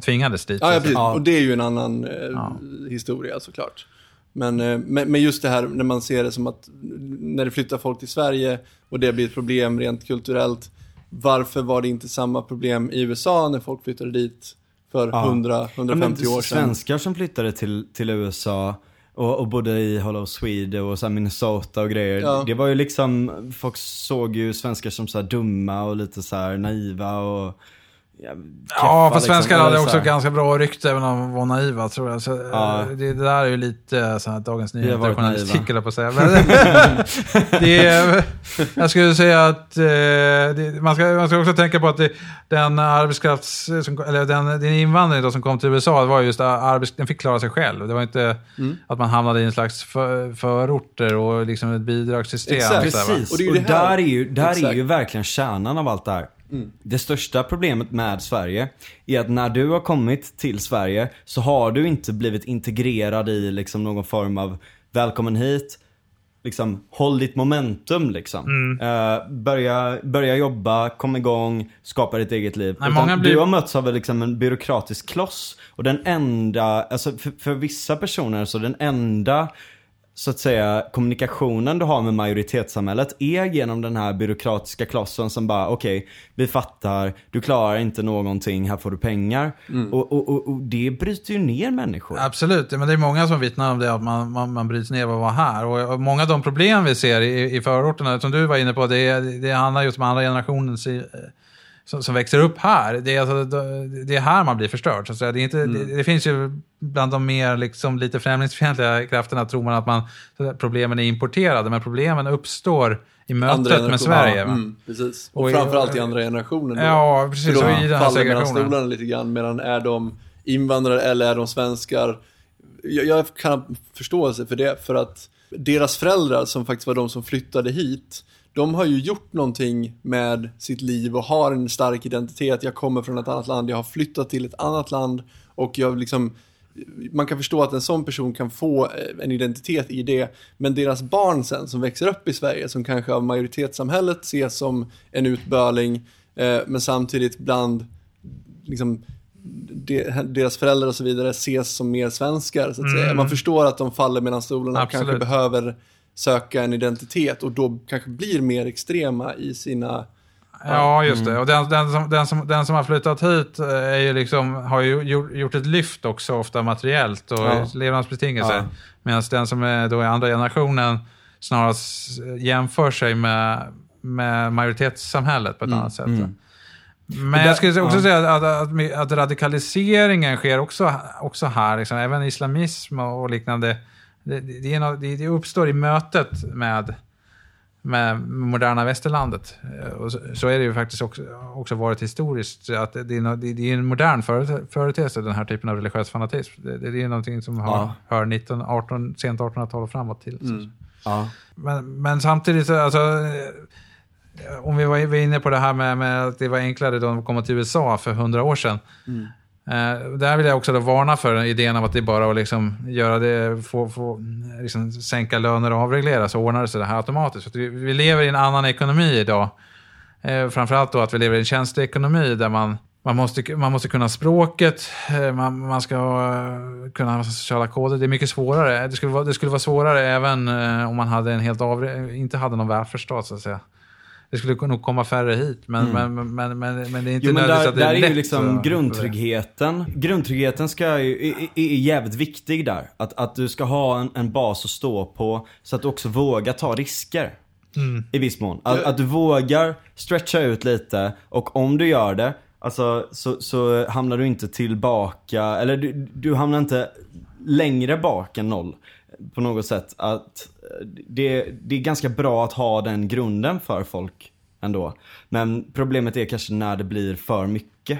tvingades dit. Ja, ja, precis. Ja. Och det är ju en annan eh, Ja. historia såklart. Men, eh, men, men just det här när man ser det som att när det flyttar folk till Sverige och det blir ett problem rent kulturellt. Varför var det inte samma problem i USA när folk flyttade dit för Ja. 100-150 Ja, år sedan? Svenskar som flyttade till, till USA och, och bodde i Hollow Swede och så Minnesota och grejer. Ja. Det var ju liksom, folk såg ju svenskar som så här dumma och lite så naiva och ja, Ja, fast svenskar liksom. hade Eller också ganska bra rykte även om de var naiva tror jag. Så, Ja. eh, det, det där är ju lite så här, Dagens Nyheter-journalistik eller på att säga. Men, det är, jag skulle säga att eh, det, man, ska, man ska också tänka på att det, den arbetskrafts... Som, eller den, den invandring då som kom till USA, det var just arbets, den fick klara sig själv. Det var inte Mm. att man hamnade i en slags för, förorter och liksom ett bidragssystem. Exakt. så? Precis, Och och, det är ju det här. där, är ju, där är ju verkligen kärnan av allt det här. Det största problemet med Sverige är att när du har kommit till Sverige så har du inte blivit integrerad i liksom någon form av välkommen hit, liksom håll ditt momentum liksom. Eh, börja, börja jobba, kom igång, skapa ditt eget liv. Nej, blir- Du har mötts av liksom en byråkratisk kloss. Och den enda, alltså för, för vissa personer så den enda så att säga kommunikationen du har med majoritetssamhället är genom den här byråkratiska klossen som bara okej, vi fattar, du klarar inte någonting, här får du pengar. Och, och, och, och det bryter ju ner människor. Absolut, men det är många som vittnar om det, att man, man, man bryts ner av att vara här. Och, många av de problem vi ser i, i förorterna, som du var inne på, det, det handlar just om andra generationens i- som, som växer upp här. Det är, alltså, det är här man blir förstörd. Så. Det, är inte, det, det finns ju bland de mer liksom, lite främlingsfientliga krafterna tror man att man, problemen är importerade, men problemen uppstår i mötet med. Sverige. Mm, precis. Och, Och i- framförallt i andra generationen. då. Ja, precis. För de i den här faller mellan stolarna lite grann. Medan är de invandrare eller är de svenskar? Jag, jag kan ha förståelse för det. För att deras föräldrar, som faktiskt var de som flyttade hit, de har ju gjort någonting med sitt liv och har en stark identitet. Jag kommer från ett annat land, jag har flyttat till ett annat land och jag liksom man kan förstå att en sån person kan få eh, en identitet i det, men deras barn sen som växer upp i Sverige, som kanske av majoritetssamhället ses som en utböling, eh, men samtidigt bland liksom, de, deras föräldrar och så vidare ses som mer svenskar. Så att säga. Man förstår att de faller mellan stolarna och kanske behöver söka en identitet och då kanske blir mer extrema i sina Ja, just det. Och den, den, som, den, som, den som har flyttat hit eh, är ju liksom, har ju gjort, gjort ett lyft också, ofta materiellt och Ja. levnadsbetingelser. Ja. Medan den som är då i andra generationen snarast jämför sig med, med majoritetssamhället på ett annat sätt. Men där- jag skulle också ja. säga att, att, att radikaliseringen sker också, också här. Liksom. Även islamism och liknande. Det, det, nå- det, det uppstår i mötet med, med moderna västerlandet. Eh, Och så, så är det ju faktiskt också, också varit historiskt. Att det, är, det, är en modern förete- företeelse, den här typen av religiös fanatism. Det, det, är någonting som har, Ja. hör 19, 18, sent 1800-tal och framåt till. Mm. Ja. Men, men samtidigt, så, alltså, om vi var inne på det här med, med att det var enklare då att komma till USA för hundra år sedan. Eh, där vill jag också då varna för idén om att det är bara att liksom göra det, få, få, liksom sänka löner och avreglera så ordnar det sig det här automatiskt. Att vi, vi lever i en annan ekonomi idag. Eh, framförallt då att vi lever i en tjänsteekonomi där man, man, måste, man måste kunna språket, eh, man, man ska eh, kunna sociala koder. Det är mycket svårare. Det skulle vara, det skulle vara svårare även om man hade en helt avre, inte hade någon välfärdsstat så att säga. Det skulle nog komma färre hit, men, men, men, men, men, men det är inte Jo men där, att det där är lätt ju liksom grundtryggheten. Grundtryggheten ska ju, är, är, är jävligt viktig där. Att, att du ska ha en, en bas att stå på så att du också vågar ta risker. I viss mån. Att, att du vågar stretcha ut lite och om du gör det, alltså så, så hamnar du inte tillbaka, eller du, du hamnar inte längre bak än noll. På något sätt. Att eh, det, det är ganska bra att ha den grunden för folk ändå. Men problemet är kanske när det blir för mycket.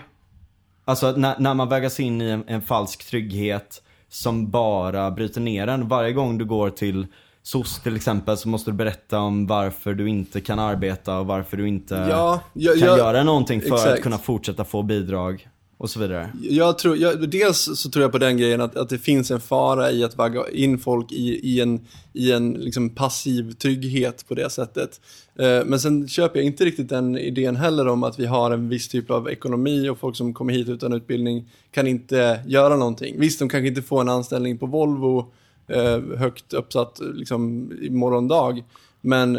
Alltså att när, när man vägas in i en, en falsk trygghet som bara bryter ner en. Varje gång du går till SOS till exempel så måste du berätta om varför du inte kan arbeta och varför du inte Ja, jag, kan jag, göra någonting för att exakt. kunna fortsätta få bidrag och så vidare. Jag tror, jag, dels så tror jag på den grejen att, att det finns en fara i att vagga in folk i, i en, i en liksom passiv trygghet på det sättet. Eh, men sen köper jag inte riktigt den idén heller om att vi har en viss typ av ekonomi och folk som kommer hit utan utbildning kan inte göra någonting. Visst, de kanske inte får en anställning på Volvo eh, högt uppsatt liksom, i morgondag. Men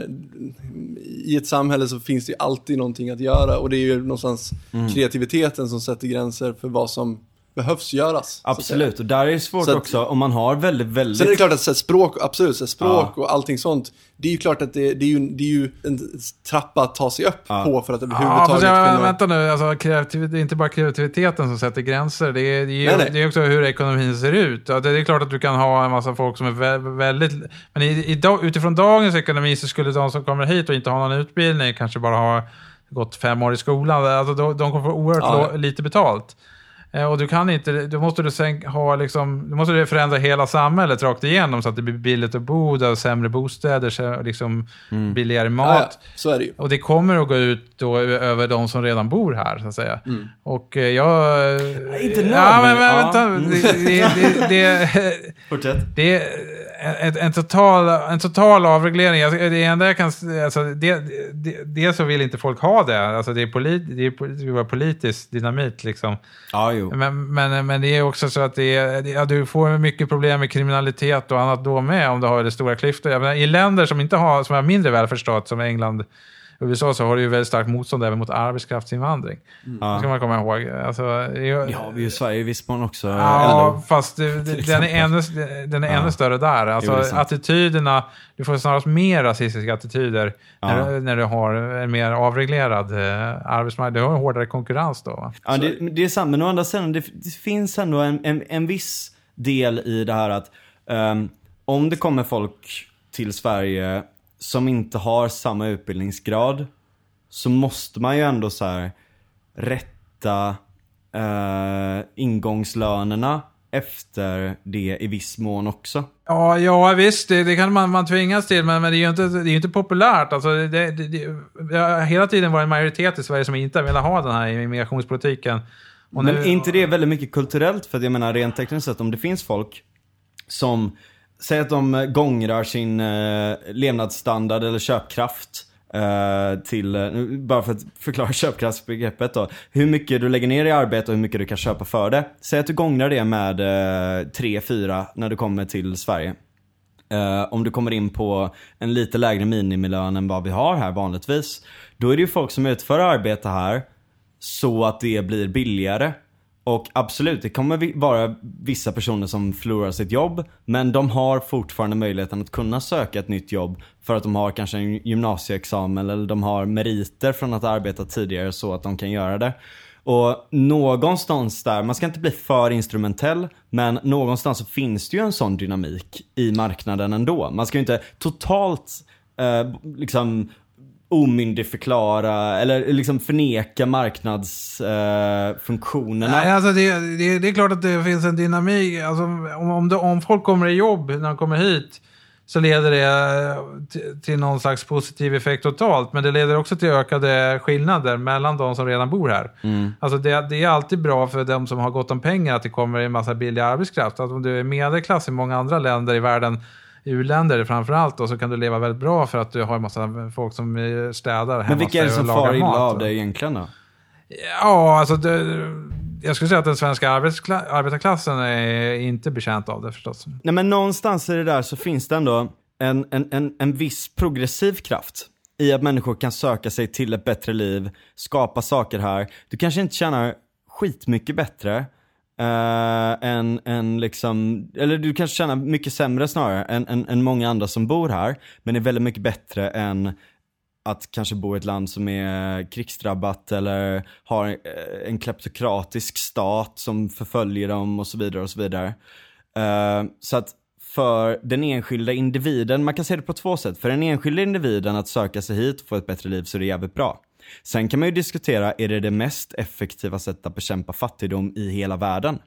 i ett samhälle så finns det alltid någonting att göra och det är ju någonstans kreativiteten som sätter gränser för vad som behövs göras. Absolut, och där är det svårt att- också om man har väldigt, väldigt... Sen är det klart att så här, språk, absolut, så här, språk och allting sånt, det är ju klart att det, det, är, ju, det är ju en trappa att ta sig upp på för att Ja, överhuvudtaget fast jag, kunna... vänta nu, alltså, kreativ, det är inte bara kreativiteten som sätter gränser, det är, det är, Nej, nej. Det är också hur ekonomin ser ut. Ja, det är klart att du kan ha en massa folk som är vä- väldigt... Men i, i, utifrån dagens ekonomi så skulle de som kommer hit och inte har någon utbildning kanske bara ha gått fem år i skolan. Alltså, de, de kommer få oerhört Ja. lite betalt. Eh, Och du kan inte, då måste du sen ha liksom, då måste du förändra hela samhället rakt igenom så att det blir billigt att bo där, sämre bostäder, liksom billigare mat. Mm. ja, ja, så är det ju. Och det kommer att gå ut då över de som redan bor här, så att säga. Mm. Och eh, jag... Inte Ja, men, men ja. vänta. Mm. Det, det, det, det, det är en, en, total, en total avreglering. Alltså, det enda jag kan... Alltså, det, det, det så vill inte folk ha det. Alltså, det, är polit, det, är, det var politisk dynamit, liksom. Jo. Men, men, men det är också så att det är, ja, du får mycket problem med kriminalitet och annat då med om du har det stora klyftor. Menar, I länder som inte har, som har mindre välfärdsstat som England USA så har du ju väldigt starkt motstånd även mot arbetskraftsinvandring. Det ska man komma ihåg. Alltså, det är- Det har vi ju i Sverige i viss mån också. Ja, LO. fast det, det, den är ännu, den är ännu större där. Alltså, Jo, det attityderna, du får snarast mer rasistiska attityder Ja. när, du, när du har en mer avreglerad eh, arbetsmarknad. Du har en hårdare konkurrens då. Va? Ja, det, det är sant. Men å andra sidan, det, det finns ändå en, en, en viss del i det här att ehm, om det kommer folk till Sverige som inte har samma utbildningsgrad så måste man ju ändå så här rätta eh, ingångslönerna efter det i viss mån också. Ja, ja visst, det, det kan man, man tvingas till, men, men det är ju inte, det är inte populärt. Alltså, det, det, det, det har hela tiden varit en majoritet i Sverige som inte velat ha den här immigrationspolitiken. Och Men nu- är inte det väldigt mycket kulturellt? För att jag menar rent tekniskt sett, om det finns folk som, Säg att de eh, gångrar sin eh, levnadsstandard eller köpkraft eh, till, eh, nu, bara för att förklara köpkraftsbegreppet då. Hur mycket du lägger ner i arbete och hur mycket du kan köpa för det. Säg att du gångrar det med eh, 3-4 när du kommer till Sverige. Eh, om du kommer in på en lite lägre minimilön än vad vi har här vanligtvis. Då är det ju folk som utför arbete här så att det blir billigare. Och absolut, det kommer vara vissa personer som förlorar sitt jobb. Men de har fortfarande möjligheten att kunna söka ett nytt jobb. För att de har kanske en gymnasieexamen eller de har meriter från att ha arbetat tidigare så att de kan göra det. Och någonstans där, man ska inte bli för instrumentell, men någonstans så finns det ju en sån dynamik i marknaden ändå. Man ska ju inte totalt eh, liksom omyndigförklara eller liksom förneka marknadsfunktionerna. Eh. Nej, alltså det, det, det är klart att det finns en dynamik. Alltså, om, om, det, om folk kommer i jobb när de kommer hit så leder det till, till någon slags positiv effekt totalt. Men det leder också till ökade skillnader mellan de som redan bor här. Alltså det, det är alltid bra för de som har gott om pengar att det kommer en massa billig arbetskraft. Att om du är medelklass i många andra länder i världen, u-länder framförallt, då, så kan du leva väldigt bra för att du har en massa folk som städar hemma Men vilka är det som far illa av det egentligen då? Ja, alltså det, jag skulle säga att den svenska arbetarklassen är inte betjänt av det förstås. Nej men någonstans i det där så finns det ändå en, en, en, en viss progressiv kraft i att människor kan söka sig till ett bättre liv, skapa saker här. Du kanske inte tjänar skitmycket bättre Eh, uh, än, än liksom, eller du kanske tjänar mycket sämre snarare än, än, än många andra som bor här. Men är väldigt mycket bättre än att kanske bo i ett land som är krigsdrabbat eller har eh, en kleptokratisk stat som förföljer dem och så vidare och så vidare. Uh, så att för den enskilda individen, man kan se det på två sätt. För den enskilda individen att söka sig hit och få ett bättre liv så är det jävligt bra. Sen kan man ju diskutera, är det det mest effektiva sättet att bekämpa fattigdom i hela världen?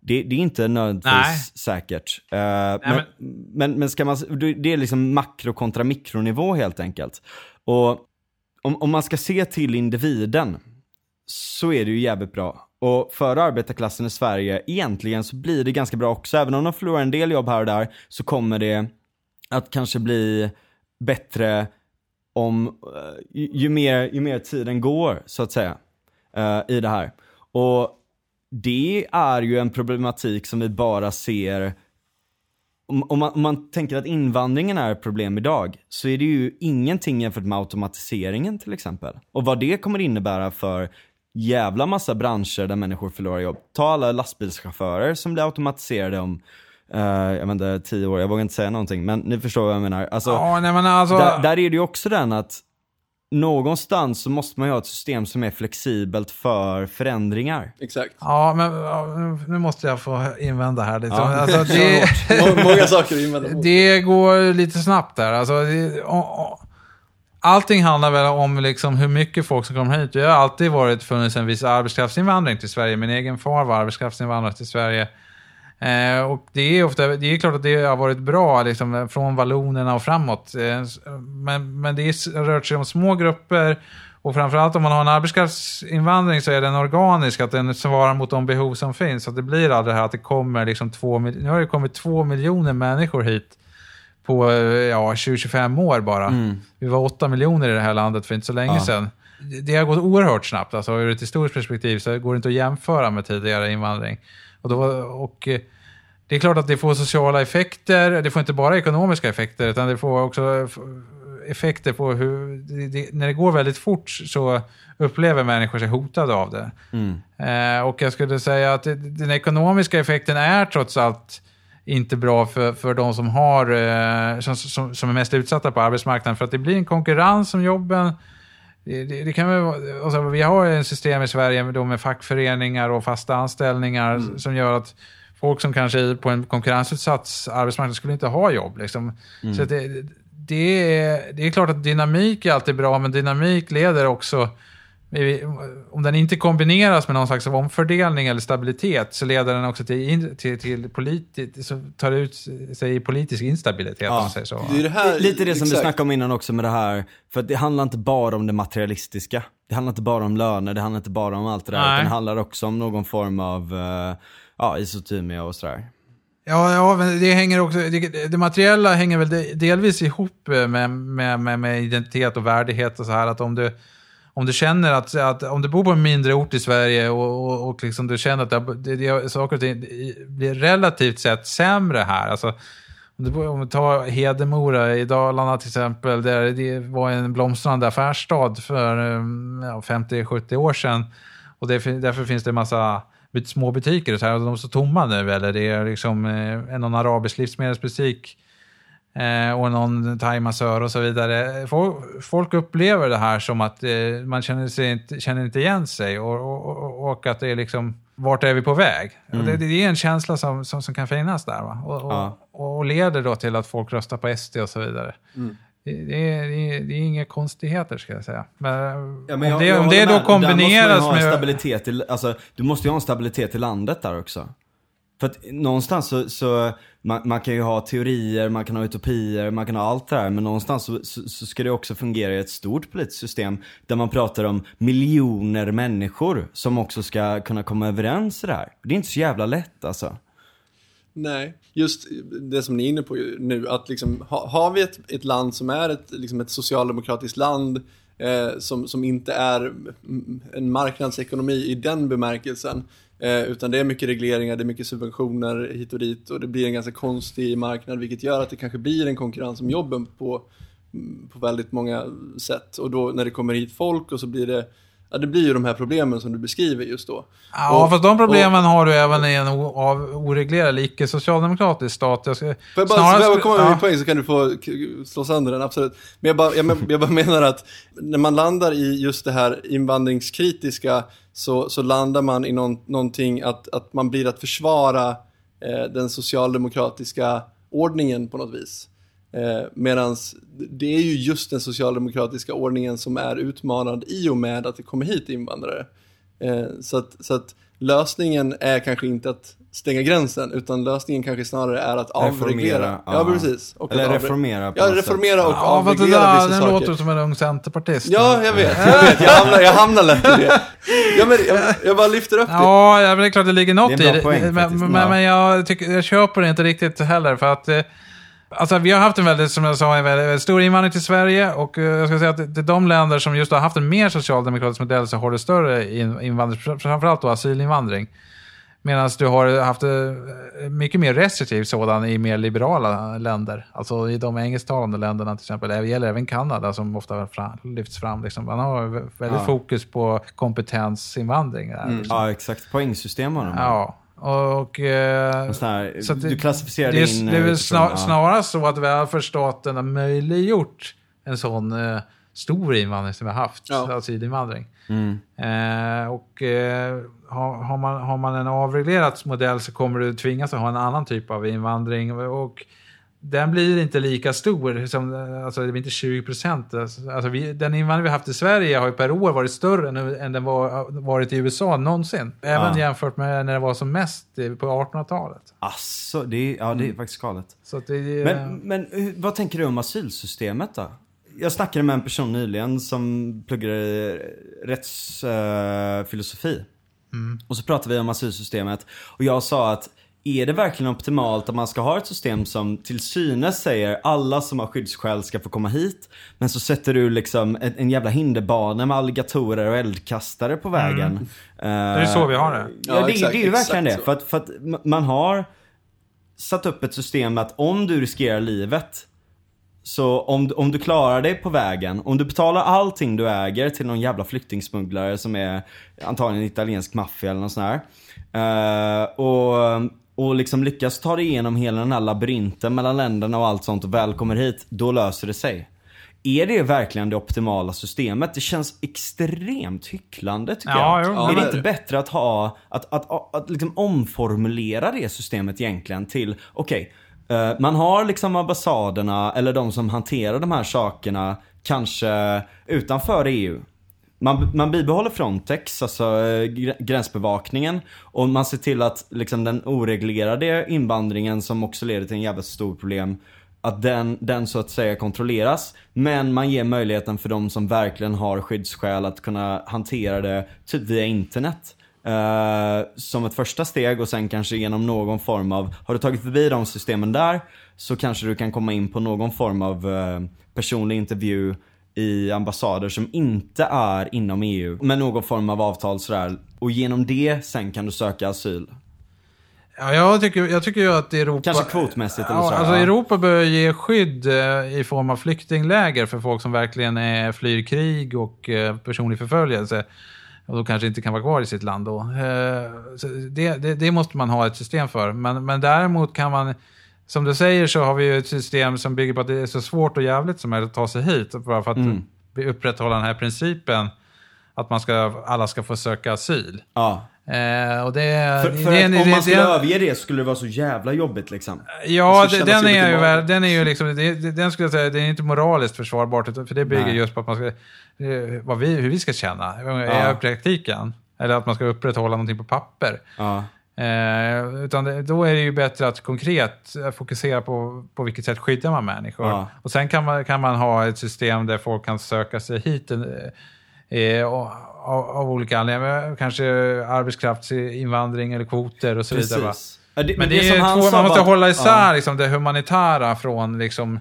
Det, det är inte nödvändigtvis Nej. säkert. Eh, men, men, men ska man, det är liksom makro kontra mikronivå helt enkelt. Och om, om man ska se till individen så är det ju jävligt bra Och för arbetarklassen i Sverige, egentligen så blir det ganska bra också. Även om de förlorar en del jobb här och där, så kommer det att kanske bli bättre om, eh, ju, ju, mer, ju mer tiden går, så att säga, eh, i det här. Och det är ju en problematik som vi bara ser om, om, man, om man tänker att invandringen är ett problem idag, så är det ju ingenting jämfört med automatiseringen till exempel. Och vad det kommer innebära för jävla massa branscher där människor förlorar jobb. Ta alla lastbilschaufförer som blir automatiserade om Uh, jag vet inte, tio år, jag vågar inte säga någonting, men ni förstår vad jag menar. Alltså, ja, nej, men alltså... där, där, är det ju också den att någonstans så måste man ju ha ett system som är flexibelt för förändringar. Exakt. Ja, men nu måste jag få invända här lite. Ja. Alltså, det, Många saker att invända mot. Det går lite snabbt där. Alltså, det, allting handlar väl om liksom hur mycket folk som kommer hit. Det har alltid varit funnits en viss arbetskraftsinvandring till Sverige. Min egen far var arbetskraftsinvandrare till Sverige. Eh, och det är, ofta, det är klart att det har varit bra liksom, från vallonerna och framåt. Eh, men, men det är, rört sig om små grupper och framförallt om man har en arbetskraftsinvandring så är den organisk, att den svarar mot de behov som finns. Så det blir aldrig det här att det kommer liksom två, nu har det kommit två miljoner människor hit på ja, 20-25 år bara. Mm. Vi var åtta miljoner i det här landet för inte så länge ja. sedan. Det har gått oerhört snabbt, alltså ur ett historiskt perspektiv så går det inte att jämföra med tidigare invandring. Och, då, och eh, det är klart att det får sociala effekter, det får inte bara ekonomiska effekter, utan det får också effekter på hur, det, när det går väldigt fort så upplever människor sig hotade av det. Mm. Eh, och jag skulle säga att den ekonomiska effekten är trots allt inte bra för, för de som, har, eh, som, som, som, är mest utsatta på arbetsmarknaden, för att det blir en konkurrens om jobben. Det, det, det kan väl, alltså, vi har ett system i Sverige med, med fackföreningar och fasta anställningar mm. som gör att folk som kanske är på en konkurrensutsatt arbetsmarknad skulle inte ha jobb. Liksom. Mm. Så det, det, är, det är klart att dynamik är alltid bra, men dynamik leder också om den inte kombineras med någon slags omfördelning eller stabilitet så leder den också till, till, till politi, så tar det ut sig i politisk instabilitet. Ja. Om säger så. Det det här, Lite det som exakt. vi snackade om innan också med det här, för det handlar inte bara om det materialistiska. Det handlar inte bara om löner, det handlar inte bara om allt det där, utan det handlar också om någon form av uh, ja, isotymia och sådär. Ja, ja, men det hänger också, det, det, materiella hänger väl delvis ihop med, med, med, med identitet och värdighet och så här, att om du om du känner att, att, om du bor på en mindre ort i Sverige och, och, och liksom du känner att det, det, det, saker och ting blir relativt sett sämre här. Alltså, om du, om tar Hedemora i Dalarna till exempel, där det var en blomstrande affärsstad för um, ja, 50-70 år sedan. Och det, därför finns det en massa små butiker och så här, och de står tomma nu. Eller det är liksom eh, någon arabisk livsmedelsbutik och någon thaimassör och så vidare. Folk, upplever det här som att eh, man känner, sig inte, känner inte igen sig och, och, och, att det är liksom, vart är vi på väg? Mm. Det, det, är en känsla som, som, som kan finnas där va? Och, ja. och, leder då till att folk röstar på SD och så vidare. Mm. Det, det, är, det, är, det är inga konstigheter ska jag säga. Men, ja, men om, det, om det då kombineras med... Stabilitet i, alltså, du måste ju ha en stabilitet i landet där också. För att någonstans så, så man, man, kan ju ha teorier, man kan ha utopier, man kan ha allt det här. Men någonstans så, så, så, ska det också fungera i ett stort politiskt system. Där man pratar om miljoner människor som också ska kunna komma överens i det här. Det är inte så jävla lätt alltså. Nej, just det som ni är inne på nu, att liksom, ha, har vi ett, ett land som är ett, liksom ett socialdemokratiskt land eh, som, som inte är en marknadsekonomi i den bemärkelsen, Eh, utan det är mycket regleringar, det är mycket subventioner hit och dit och det blir en ganska konstig marknad vilket gör att det kanske blir en konkurrens om jobben på, på väldigt många sätt. Och då när det kommer hit folk och så blir det Ja, det blir ju de här problemen som du beskriver just då. Ja, och, fast de problemen och, har du även i en av oreglerad, icke-socialdemokratisk stat. Jag ska, får jag bara, snarare, jag komma med ja. min poäng så kan du få slå sönder den, absolut. Men jag bara, jag, jag bara menar att när man landar i just det här invandringskritiska så, så landar man i någon, någonting att, att man blir att försvara eh, den socialdemokratiska ordningen på något vis. Eh, Medan det är ju just den socialdemokratiska ordningen som är utmanad i och med att det kommer hit invandrare. Eh, så, att, så att lösningen är kanske inte att stänga gränsen, utan lösningen kanske snarare är att avreglera. Ja, precis. Och Eller reformera. Ja, reformera och ja, avreglera det där, vissa den saker. låter som en ung centerpartist. Ja, jag vet. Jag, vet. jag, hamnar, jag hamnar lätt i det. Ja, men jag, jag bara lyfter upp det. Ja, men det är klart det ligger något Det i det. poäng, men, faktiskt. men, Ja. men jag, tycker, jag köper det inte riktigt heller. För att, eh, alltså, vi har haft en väldigt, som jag sa, en väldigt, stor invandring till Sverige. Och eh, jag ska säga att det, är de länder som just har haft en mer socialdemokratisk modell så har det större in, invandring, framförallt då asylinvandring. Medan du har haft eh, mycket mer restriktiv sådan i mer liberala länder. Alltså i de engelsktalande länderna till exempel. Det gäller även Kanada som ofta lyfts fram. Liksom. Man har väldigt Ja. fokus på kompetensinvandring. Där, liksom. Ja, exakt. Poängsystem har de. Ja, och... eh, här, så att du klassificerar det, in... det är väl utifrån, snar, ja. snarast så att välfärdsstaten har möjliggjort en sån eh, stor invandring som vi har haft, Ja. asylinvandring. Mm. Eh, och eh, har, har, man, har man en avreglerad modell så kommer du tvingas att ha en annan typ av invandring. Och den blir inte lika stor, som, eh, alltså det blir inte 20 procent. Alltså vi, den invandring vi haft i Sverige har ju per år varit större än, än den var, varit i USA någonsin. Även Ja. jämfört med när det var som mest eh, på 1800-talet. Asså, det är, ja, det är faktiskt galet. Det, Men, men hur- vad tänker du om asylsystemet då? Jag snackade med en person nyligen som pluggade rättsfilosofi. Uh, filosofi. Och så pratade vi om asylsystemet. Och jag sa att är det verkligen optimalt att man ska ha ett system som till synes säger alla som har skyddsskäl ska få komma hit. Men så sätter du liksom en, en jävla hinderbana med alligatorer och eldkastare på vägen. det är så vi har det. Ja, Ja, det, exakt, det är ju verkligen det. För att, för att ma- man har satt upp ett system att om du riskerar livet så om, du- om du klarar dig på vägen, om du betalar allting du äger till någon jävla flyktingsmugglare som är antagligen italiensk maffia eller något sånt här. eh, och, och liksom lyckas ta dig igenom hela den här labyrinten mellan länderna och allt sånt och väl kommer hit, då löser det sig. Är det verkligen det optimala systemet? Det känns extremt hycklande tycker Ja, jag. Ja, är det inte bättre att ha, att, att, att, att liksom omformulera det systemet egentligen till, okej, eh, Eh, man har liksom ambassaderna eller de som hanterar de här sakerna kanske utanför EU. Man, man bibehåller Frontex, alltså eh, gränsbevakningen. Och man ser till att liksom den oreglerade invandringen som också leder till en jävla stor problem att den, den så att säga kontrolleras. Men man ger möjligheten för de som verkligen har skyddsskäl att kunna hantera det typ via internet. Eh, som ett första steg och sen kanske genom någon form av, har du tagit förbi de systemen där så kanske du kan komma in på någon form av eh, personlig intervju i ambassader som inte är inom EU med någon form av avtal sådär. Och genom det sen kan du söka asyl. Ja, jag, tycker, jag tycker ju att Europa... Kanske kvotmässigt eller ja, så. alltså ja. Europa bör ge skydd eh, i form av flyktingläger för folk som verkligen är, flyr krig och personlig förföljelse. Och då kanske inte kan vara kvar i sitt land då. Eh, det, det, det måste man ha ett system för. Men, men däremot kan man, som du säger så har vi ju ett system som bygger på att det är så svårt och jävligt som möjligt att ta sig hit. Bara för att Mm. upprätthålla den här principen att man ska, alla ska få söka asyl. Ja. Eh, och det, För, för det, att det, om man skulle det- överge det skulle det vara så jävla jobbigt liksom. Ja, den är, ju, väl- den är ju liksom, den skulle jag säga, det är inte moraliskt försvarbart, för det bygger Nej. just på att man ska, eh, vad vi, hur vi ska känna Ja. i praktiken. Eller att man ska upprätthålla någonting på papper. Ja. Eh, utan det, då är det ju bättre att konkret eh, fokusera på, på vilket sätt skyddar man människor. Ja. Och sen kan man, kan man ha ett system där folk kan söka sig hit eh, eh, och- av, av olika anledningar. Kanske arbetskraftsinvandring eller kvoter och så vidare. Va? Precis. Ja, det, Men det är som ju han två, man måste var- hålla isär Ja. liksom, det humanitära från liksom,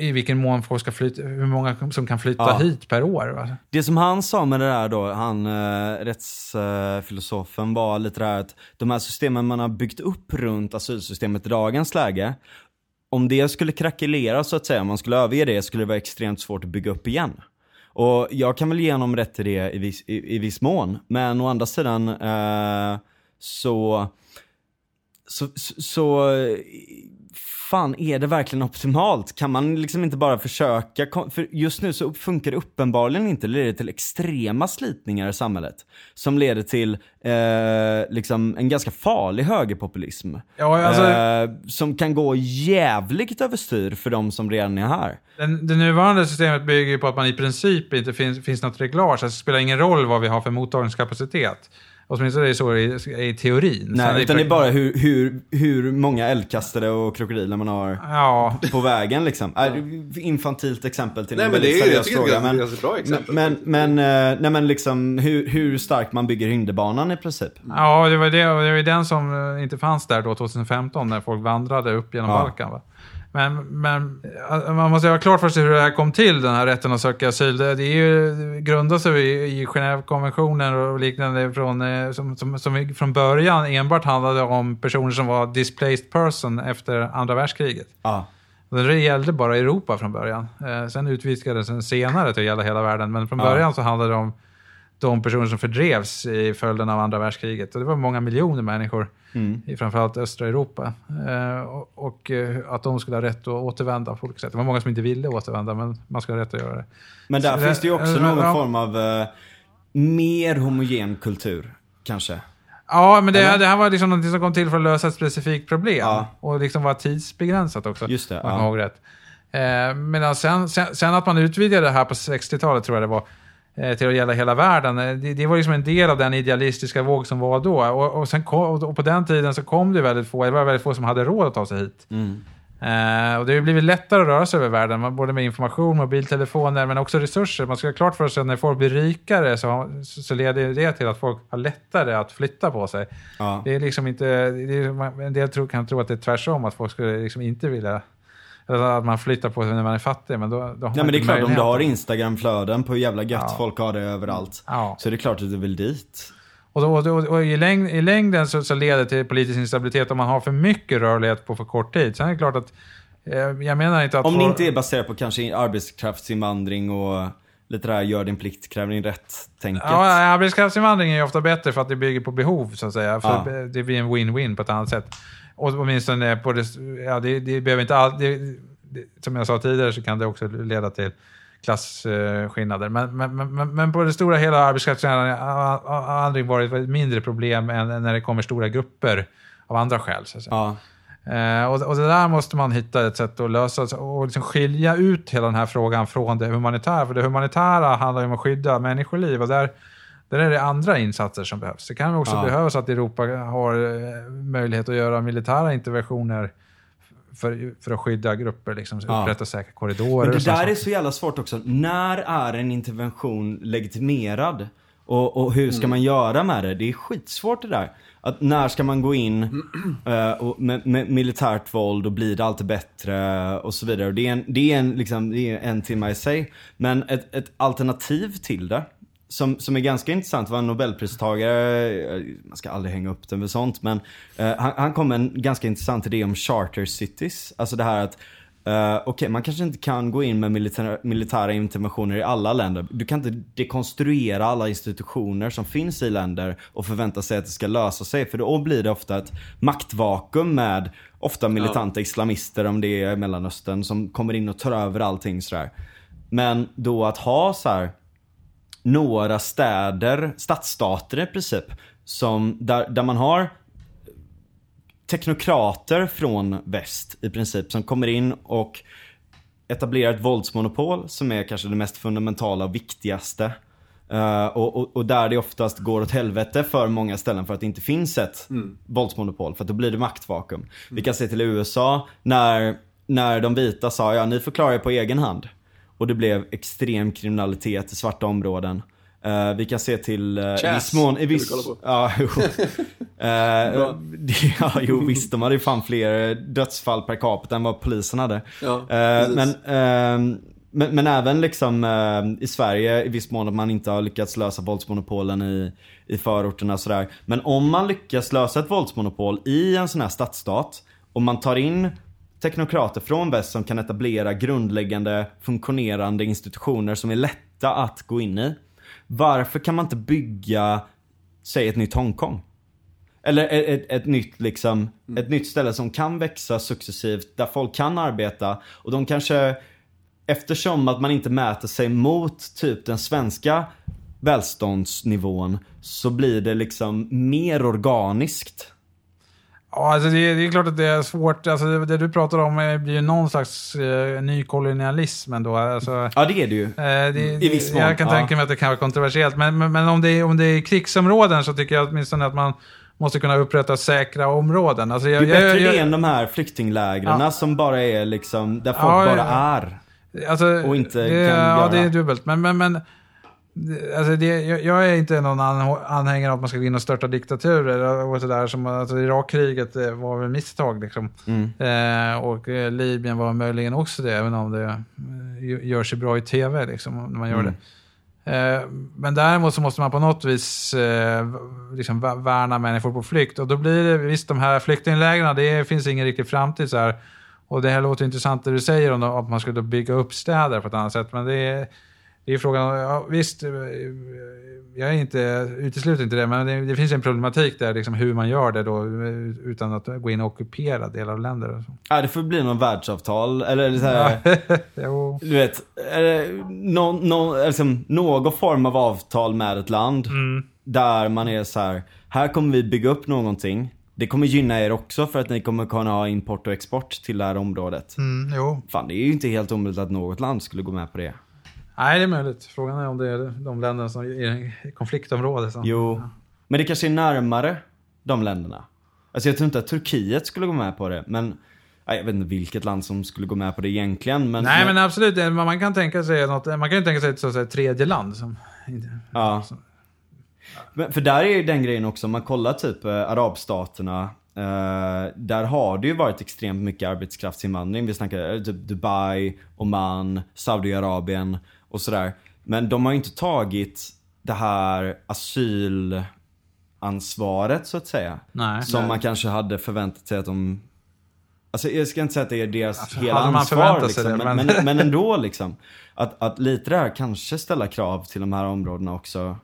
i vilken mån folk ska flytta, hur många som kan flytta Ja. hit per år. Va? Det som han sa med det där då, han eh, rättsfilosofen var lite det här att de här systemen man har byggt upp runt asylsystemet i dagens läge, om det skulle krackelera så att säga, om man skulle överge det, skulle det vara extremt svårt att bygga upp igen. Och jag kan väl ge honom rätt till det i viss, i, i viss mån, men å andra sidan eh, så, så, så, så fan är det verkligen optimalt? Kan man liksom inte bara försöka? För just nu så funkar det uppenbarligen inte. Det leder till extrema slitningar i samhället. Som leder till eh, liksom en ganska farlig högerpopulism. Ja, alltså- eh, som kan gå jävligt överstyr för de som redan är här. Den, det nuvarande systemet bygger ju på att man i princip inte finns, finns något reglage. Alltså, det spelar ingen roll vad vi har för mottagningskapacitet. Åtminstone är det så i, i teorin. Sen Nej, i utan det är bara hur, hur, hur många eldkastare och krokodiler man har Ja, på vägen liksom. Är det infantilt exempel till Nej en men det väldigt är, jag seriös tycker det är fråga. ett Men, ganska bra exempel. men, men, eh, nej men liksom hur, hur starkt man bygger hinderbanan i princip. ja det var det, det var den som eh, inte fanns där då 2015 när folk vandrade upp genom Ja. Balkan. Va? Men, men eh, man måste ha klart för sig hur det här kom till, den här rätten att söka asyl. Det, det är ju, det grundar sig i, i Genèvekonventionen och liknande från, eh, som, som, som från början enbart handlade om personer som var displaced person efter andra världskriget. Och Det gällde bara Europa från början. Eh, sen utvidgades den senare till att gälla hela världen. Men från Ja. början så handlade det om de personer som fördrevs i följden av andra världskriget. Och det var många miljoner människor Mm. i framförallt östra Europa. Eh, och och eh, att de skulle ha rätt att återvända på olika sätt. Det var många som inte ville återvända, men man skulle ha rätt att göra det. Men där Så finns det ju också eh, någon ja. form av eh, mer homogen kultur, kanske. Ja, men det, det här var liksom något som kom till för att lösa ett specifikt problem. Ja. Och liksom var tidsbegränsat också. Just det, jag ja. rätt. Eh, medan sen, sen, sen att man utvidgade det här på 60-talet tror jag det var. Eh, Till att gälla hela världen. Eh, Det, det var liksom en del av den idealistiska våg som var då. Och, och, sen kom, och på den tiden så kom det väldigt få, det var väldigt få som hade råd att ta sig hit. Mm. Eh, och det har blivit lättare att röra sig över världen, både med information, mobiltelefoner, men också resurser. Man ska ha klart för sig att när folk blir rikare så, så leder det till att folk har lättare att flytta på sig. Ja. Det är liksom inte, det är, en del tror, kan tro att det är tvärtom, att folk skulle liksom inte vilja, att man flyttar på sig när man är fattig, men då, då har man Nej men det är klart, om du har. Instagram-flöden på hur jävla gött Ja. folk har det överallt. Ja. Så är det klart att du vill dit. Och, då, och, då, och i, längd, i längden så, så leder det till politisk instabilitet om man har för mycket rörlighet på för kort tid. Sen är det klart att, eh, jag menar inte att... Om det inte är baserat på kanske arbetskraftsinvandring och lite där gör din plikt, kräv din rätt-tänket. Ja, arbetskraftsinvandring är ju ofta bättre för att det bygger på behov, så att säga. För Ja. det blir en win-win på ett annat sätt. Och åtminstone på det, ja, det, det behöver inte all, det, det, Som jag sa tidigare så kan det också leda till klasskillnader. Men, men, men, men på det stora hela har arbetskraftsinvandring varit ett mindre problem än när det kommer stora grupper av andra skäl. Så. Ja. Eh, och, och det där måste man hitta ett sätt att lösa och liksom skilja ut hela den här frågan från det humanitära. För det humanitära handlar ju om att skydda människoliv och där, där är det andra insatser som behövs. Det kan också Ja. behövas att Europa har eh, möjlighet att göra militära interventioner för, för att skydda grupper, liksom, Ja. upprätta säkra korridorer. Men det där är så jävla svårt också. När är en intervention legitimerad? Och, och hur ska man göra med det? Det är skitsvårt det där. Att när ska man gå in eh, och med, med militärt våld och blir det alltid bättre och så vidare. Och det är en, det är en, liksom, det är en timma i sig. Men ett, ett alternativ till det som, som är ganska intressant var en nobelpristagare, eh, man ska aldrig hänga upp den med sånt, men eh, han, han kom med en ganska intressant idé om charter cities. Alltså det här att Uh, Okej, man kanske inte kan gå in med militära, militära interventioner i alla länder. Du kan inte dekonstruera alla institutioner som finns i länder och förvänta sig att det ska lösa sig. För då blir det ofta ett maktvakuum med ofta militanta islamister om det är Mellanöstern som kommer in och tar över allting sådär. Men då att ha så här några städer, stadsstater i princip, som, där, där man har teknokrater från väst i princip som kommer in och etablerar ett våldsmonopol som är kanske det mest fundamentala och viktigaste. Eh, och, och, och där det oftast går åt helvete för många ställen för att det inte finns ett våldsmonopol. För att då blir det maktvakuum. Vi kan se till USA när, när de vita sa ja ni får klara er på egen hand. Och det blev extrem kriminalitet i svarta områden. Eh, vi kan se till uh, i Chas, viss mån, i kan vi viss, kolla på. Ja, jo. Det- ja, jo visst, de hade ju fan fler dödsfall per capita än vad polisen hade. Ja, precis. men, ehm, men, men även liksom i Sverige i viss mån att man inte har lyckats lösa våldsmonopolen i, i förorterna och sådär. Men om man lyckas lösa ett våldsmonopol i en sån här stadsstat och man tar in teknokrater från väst som kan etablera grundläggande funktionerande institutioner som är lätta att gå in i. Varför kan man inte bygga, säg ett nytt Hongkong? Eller ett, ett, ett nytt liksom, ett nytt ställe som kan växa successivt, där folk kan arbeta och de kanske, eftersom att man inte mäter sig mot typ den svenska välståndsnivån, så blir det liksom mer organiskt. Ja, alltså det, det är klart att det är svårt. Alltså det, det du pratar om blir ju någon slags eh, nykolonialism ändå. Alltså, Ja, det är det ju. Eh, det, I viss mån, Jag kan ja. tänka mig att det kan vara kontroversiellt. Men, men, men om, det är, om det är krigsområden så tycker jag åtminstone att man måste kunna upprätta säkra områden. Alltså jag, Det är bättre jag, det jag, än de här flyktinglägren Ja. som bara är liksom, där folk Ja, bara är. alltså, och inte det, kan Ja, göra. det är dubbelt. Men, men, men alltså det, jag, jag är inte någon an, anhängare av att man ska gå in och störta diktaturer. Och sådär, som, alltså, Irakkriget eh, var väl misstag. Liksom. Mm. Eh, och eh, Libyen var möjligen också det, även om det eh, gör sig bra i tv. Liksom, när man gör Mm. det. Eh, men däremot så måste man på något vis eh, liksom vä- värna människor på flykt. Och då blir det, visst de här flyktinglägren, det finns ingen riktig framtid så här. Och det här låter intressant det du säger om att man skulle bygga upp städer på ett annat sätt. Men det är, det är frågan, ja, visst, eh, jag är inte, utesluter inte det, men det, det finns en problematik där, liksom hur man gör det då eh, utan att gå in och ockupera delar av länder. Och så. Ja, det får bli någon världsavtal, eller så här, du vet, någon, någon, liksom, någon form av avtal med ett land. Mm. Där man är så här, här kommer vi bygga upp någonting. Det kommer gynna er också för att ni kommer kunna ha import och export till det här området. Mm, jo. Fan, det är ju inte helt omöjligt att något land skulle gå med på det. Nej, det är möjligt. Frågan är om det är de länder som är i konfliktområdet. Som... Jo, men det kanske är närmare de länderna. Alltså jag tror inte att Turkiet skulle gå med på det, men jag vet inte vilket land som skulle gå med på det egentligen. Men, Nej, men absolut. det- Man kan tänka sig något, man kan ju tänka sig ett så att säga, tredje land. Som, inte- Ja. Men, för där är ju den grejen också, om man kollar typ eh, arabstaterna. Eh, där har det ju varit extremt mycket arbetskraftsinvandring. Vi snackar eh, typ Dubai, Oman, Saudiarabien och sådär. Men de har ju inte tagit det här asylansvaret så att säga. Nej. Som Nej. man kanske hade förväntat sig att de... Alltså jag ska inte säga att det är deras Alltså, hela ansvar liksom, det, men, men- men, ändå liksom. Att, att lite det här kanske ställa krav till de här områdena också.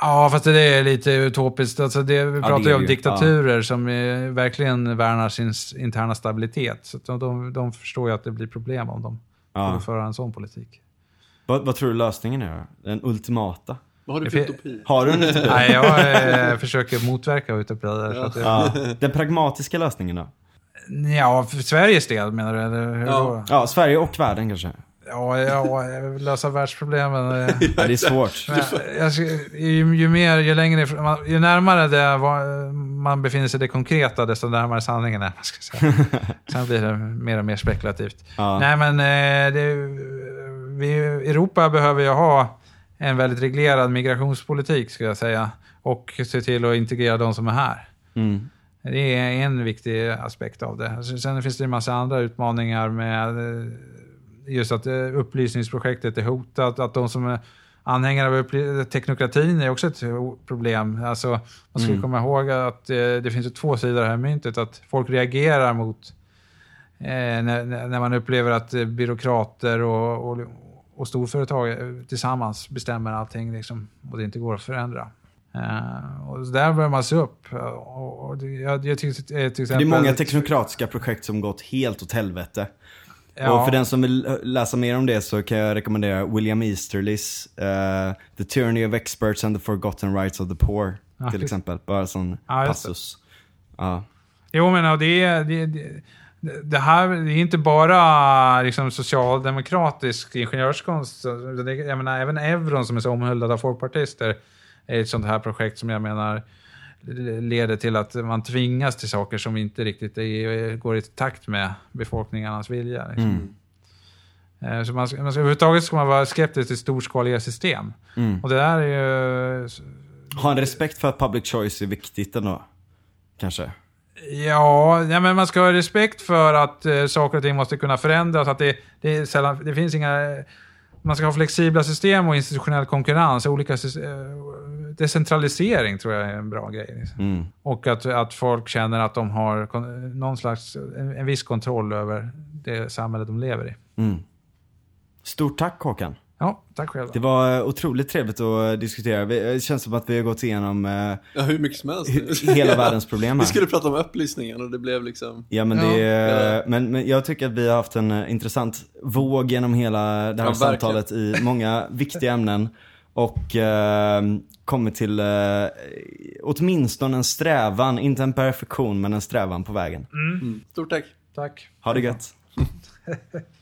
Ja, fast det är lite utopiskt. Alltså det, vi pratar det ju är om diktaturer som eh, verkligen värnar sin interna stabilitet. Så de, de, förstår ju att det blir problem om de Ja. föra en sån politik. Vad, vad tror du lösningen är? Den ultimata? Vad har du för utopi? Har du en utopi? Nej, jag eh, försöker motverka utopier. Så att det, ja. Den pragmatiska lösningen då? ja, för Sveriges del menar du? Eller hur Ja. då? Ja, Sverige och världen kanske? Ja, ja, jag vill lösa världsproblemen. Ja, det är svårt. Jag, ju, ju mer, ju längre, ju närmare det var, man befinner sig det konkreta, desto närmare sanningen är man. Ska säga. Sen blir det mer och mer spekulativt. Ja. Nej, men eh, det, vi, Europa behöver ju ha en väldigt reglerad migrationspolitik, skulle jag säga. Och se till att integrera de som är här. Mm. Det är en viktig aspekt av det. Alltså, Sen finns det en massa andra utmaningar med eh, just att eh, upplysningsprojektet är hotat, att de som är anhängare av teknokratin är också ett problem. Alltså, man ska Mm. komma ihåg att eh, det finns två sidor här myntet, att folk reagerar mot när, man upplever att byråkrater och, och, storföretag eh, tillsammans bestämmer allting liksom, och det inte går att förändra. Eh, och där bör man se upp. Eh, Och, och det, jag, jag eh, till exempel... Det är många teknokratiska projekt som gått helt åt helvete. Ja. Och för den som vill läsa mer om det så kan jag rekommendera William Easterlys eh, The Tyranny of Experts and the Forgotten Rights of the Poor. Ja, till exempel. Bara sån Ja, passus. Ja. Jo, men det, är- det, det, det här det är inte bara liksom, socialdemokratisk ingenjörskonst. Jag menar, även euron som är så omhuldad av folkpartister är ett sånt här projekt som jag menar leder till att man tvingas till saker som inte riktigt är, går i takt med befolkningarnas vilja. Liksom. Mm. Eh, Så man, man ska, överhuvudtaget ska man vara skeptisk till storskaliga system. Mm. Och det där är ju... Ha en respekt för att public choice är viktigt ändå. Kanske. Ja, ja, men man ska ha respekt för att eh, saker och ting måste kunna förändras. Att det, det, sällan, det finns inga... Man ska ha flexibla system och institutionell konkurrens. Olika, eh, decentralisering tror jag är en bra grej. Liksom. Mm. Och att, att folk känner att de har någon slags, en, en viss kontroll över det samhälle de lever i. Mm. Stort tack Håkan. Ja, tack själv. Det var eh, otroligt trevligt att eh, diskutera. Vi- Det känns som att vi har gått igenom eh, Ja, hur mycket som helst. he- hela världens problem Vi här. skulle prata om upplysningen och det blev liksom... Ja men, Ja. det, men, men jag tycker att vi har haft en eh, intressant våg genom hela det här Ja, samtalet i många viktiga ämnen. och eh, kommit till eh, åtminstone en strävan, inte en perfektion men en strävan på vägen. Stort tack. Tack. Ha det gött.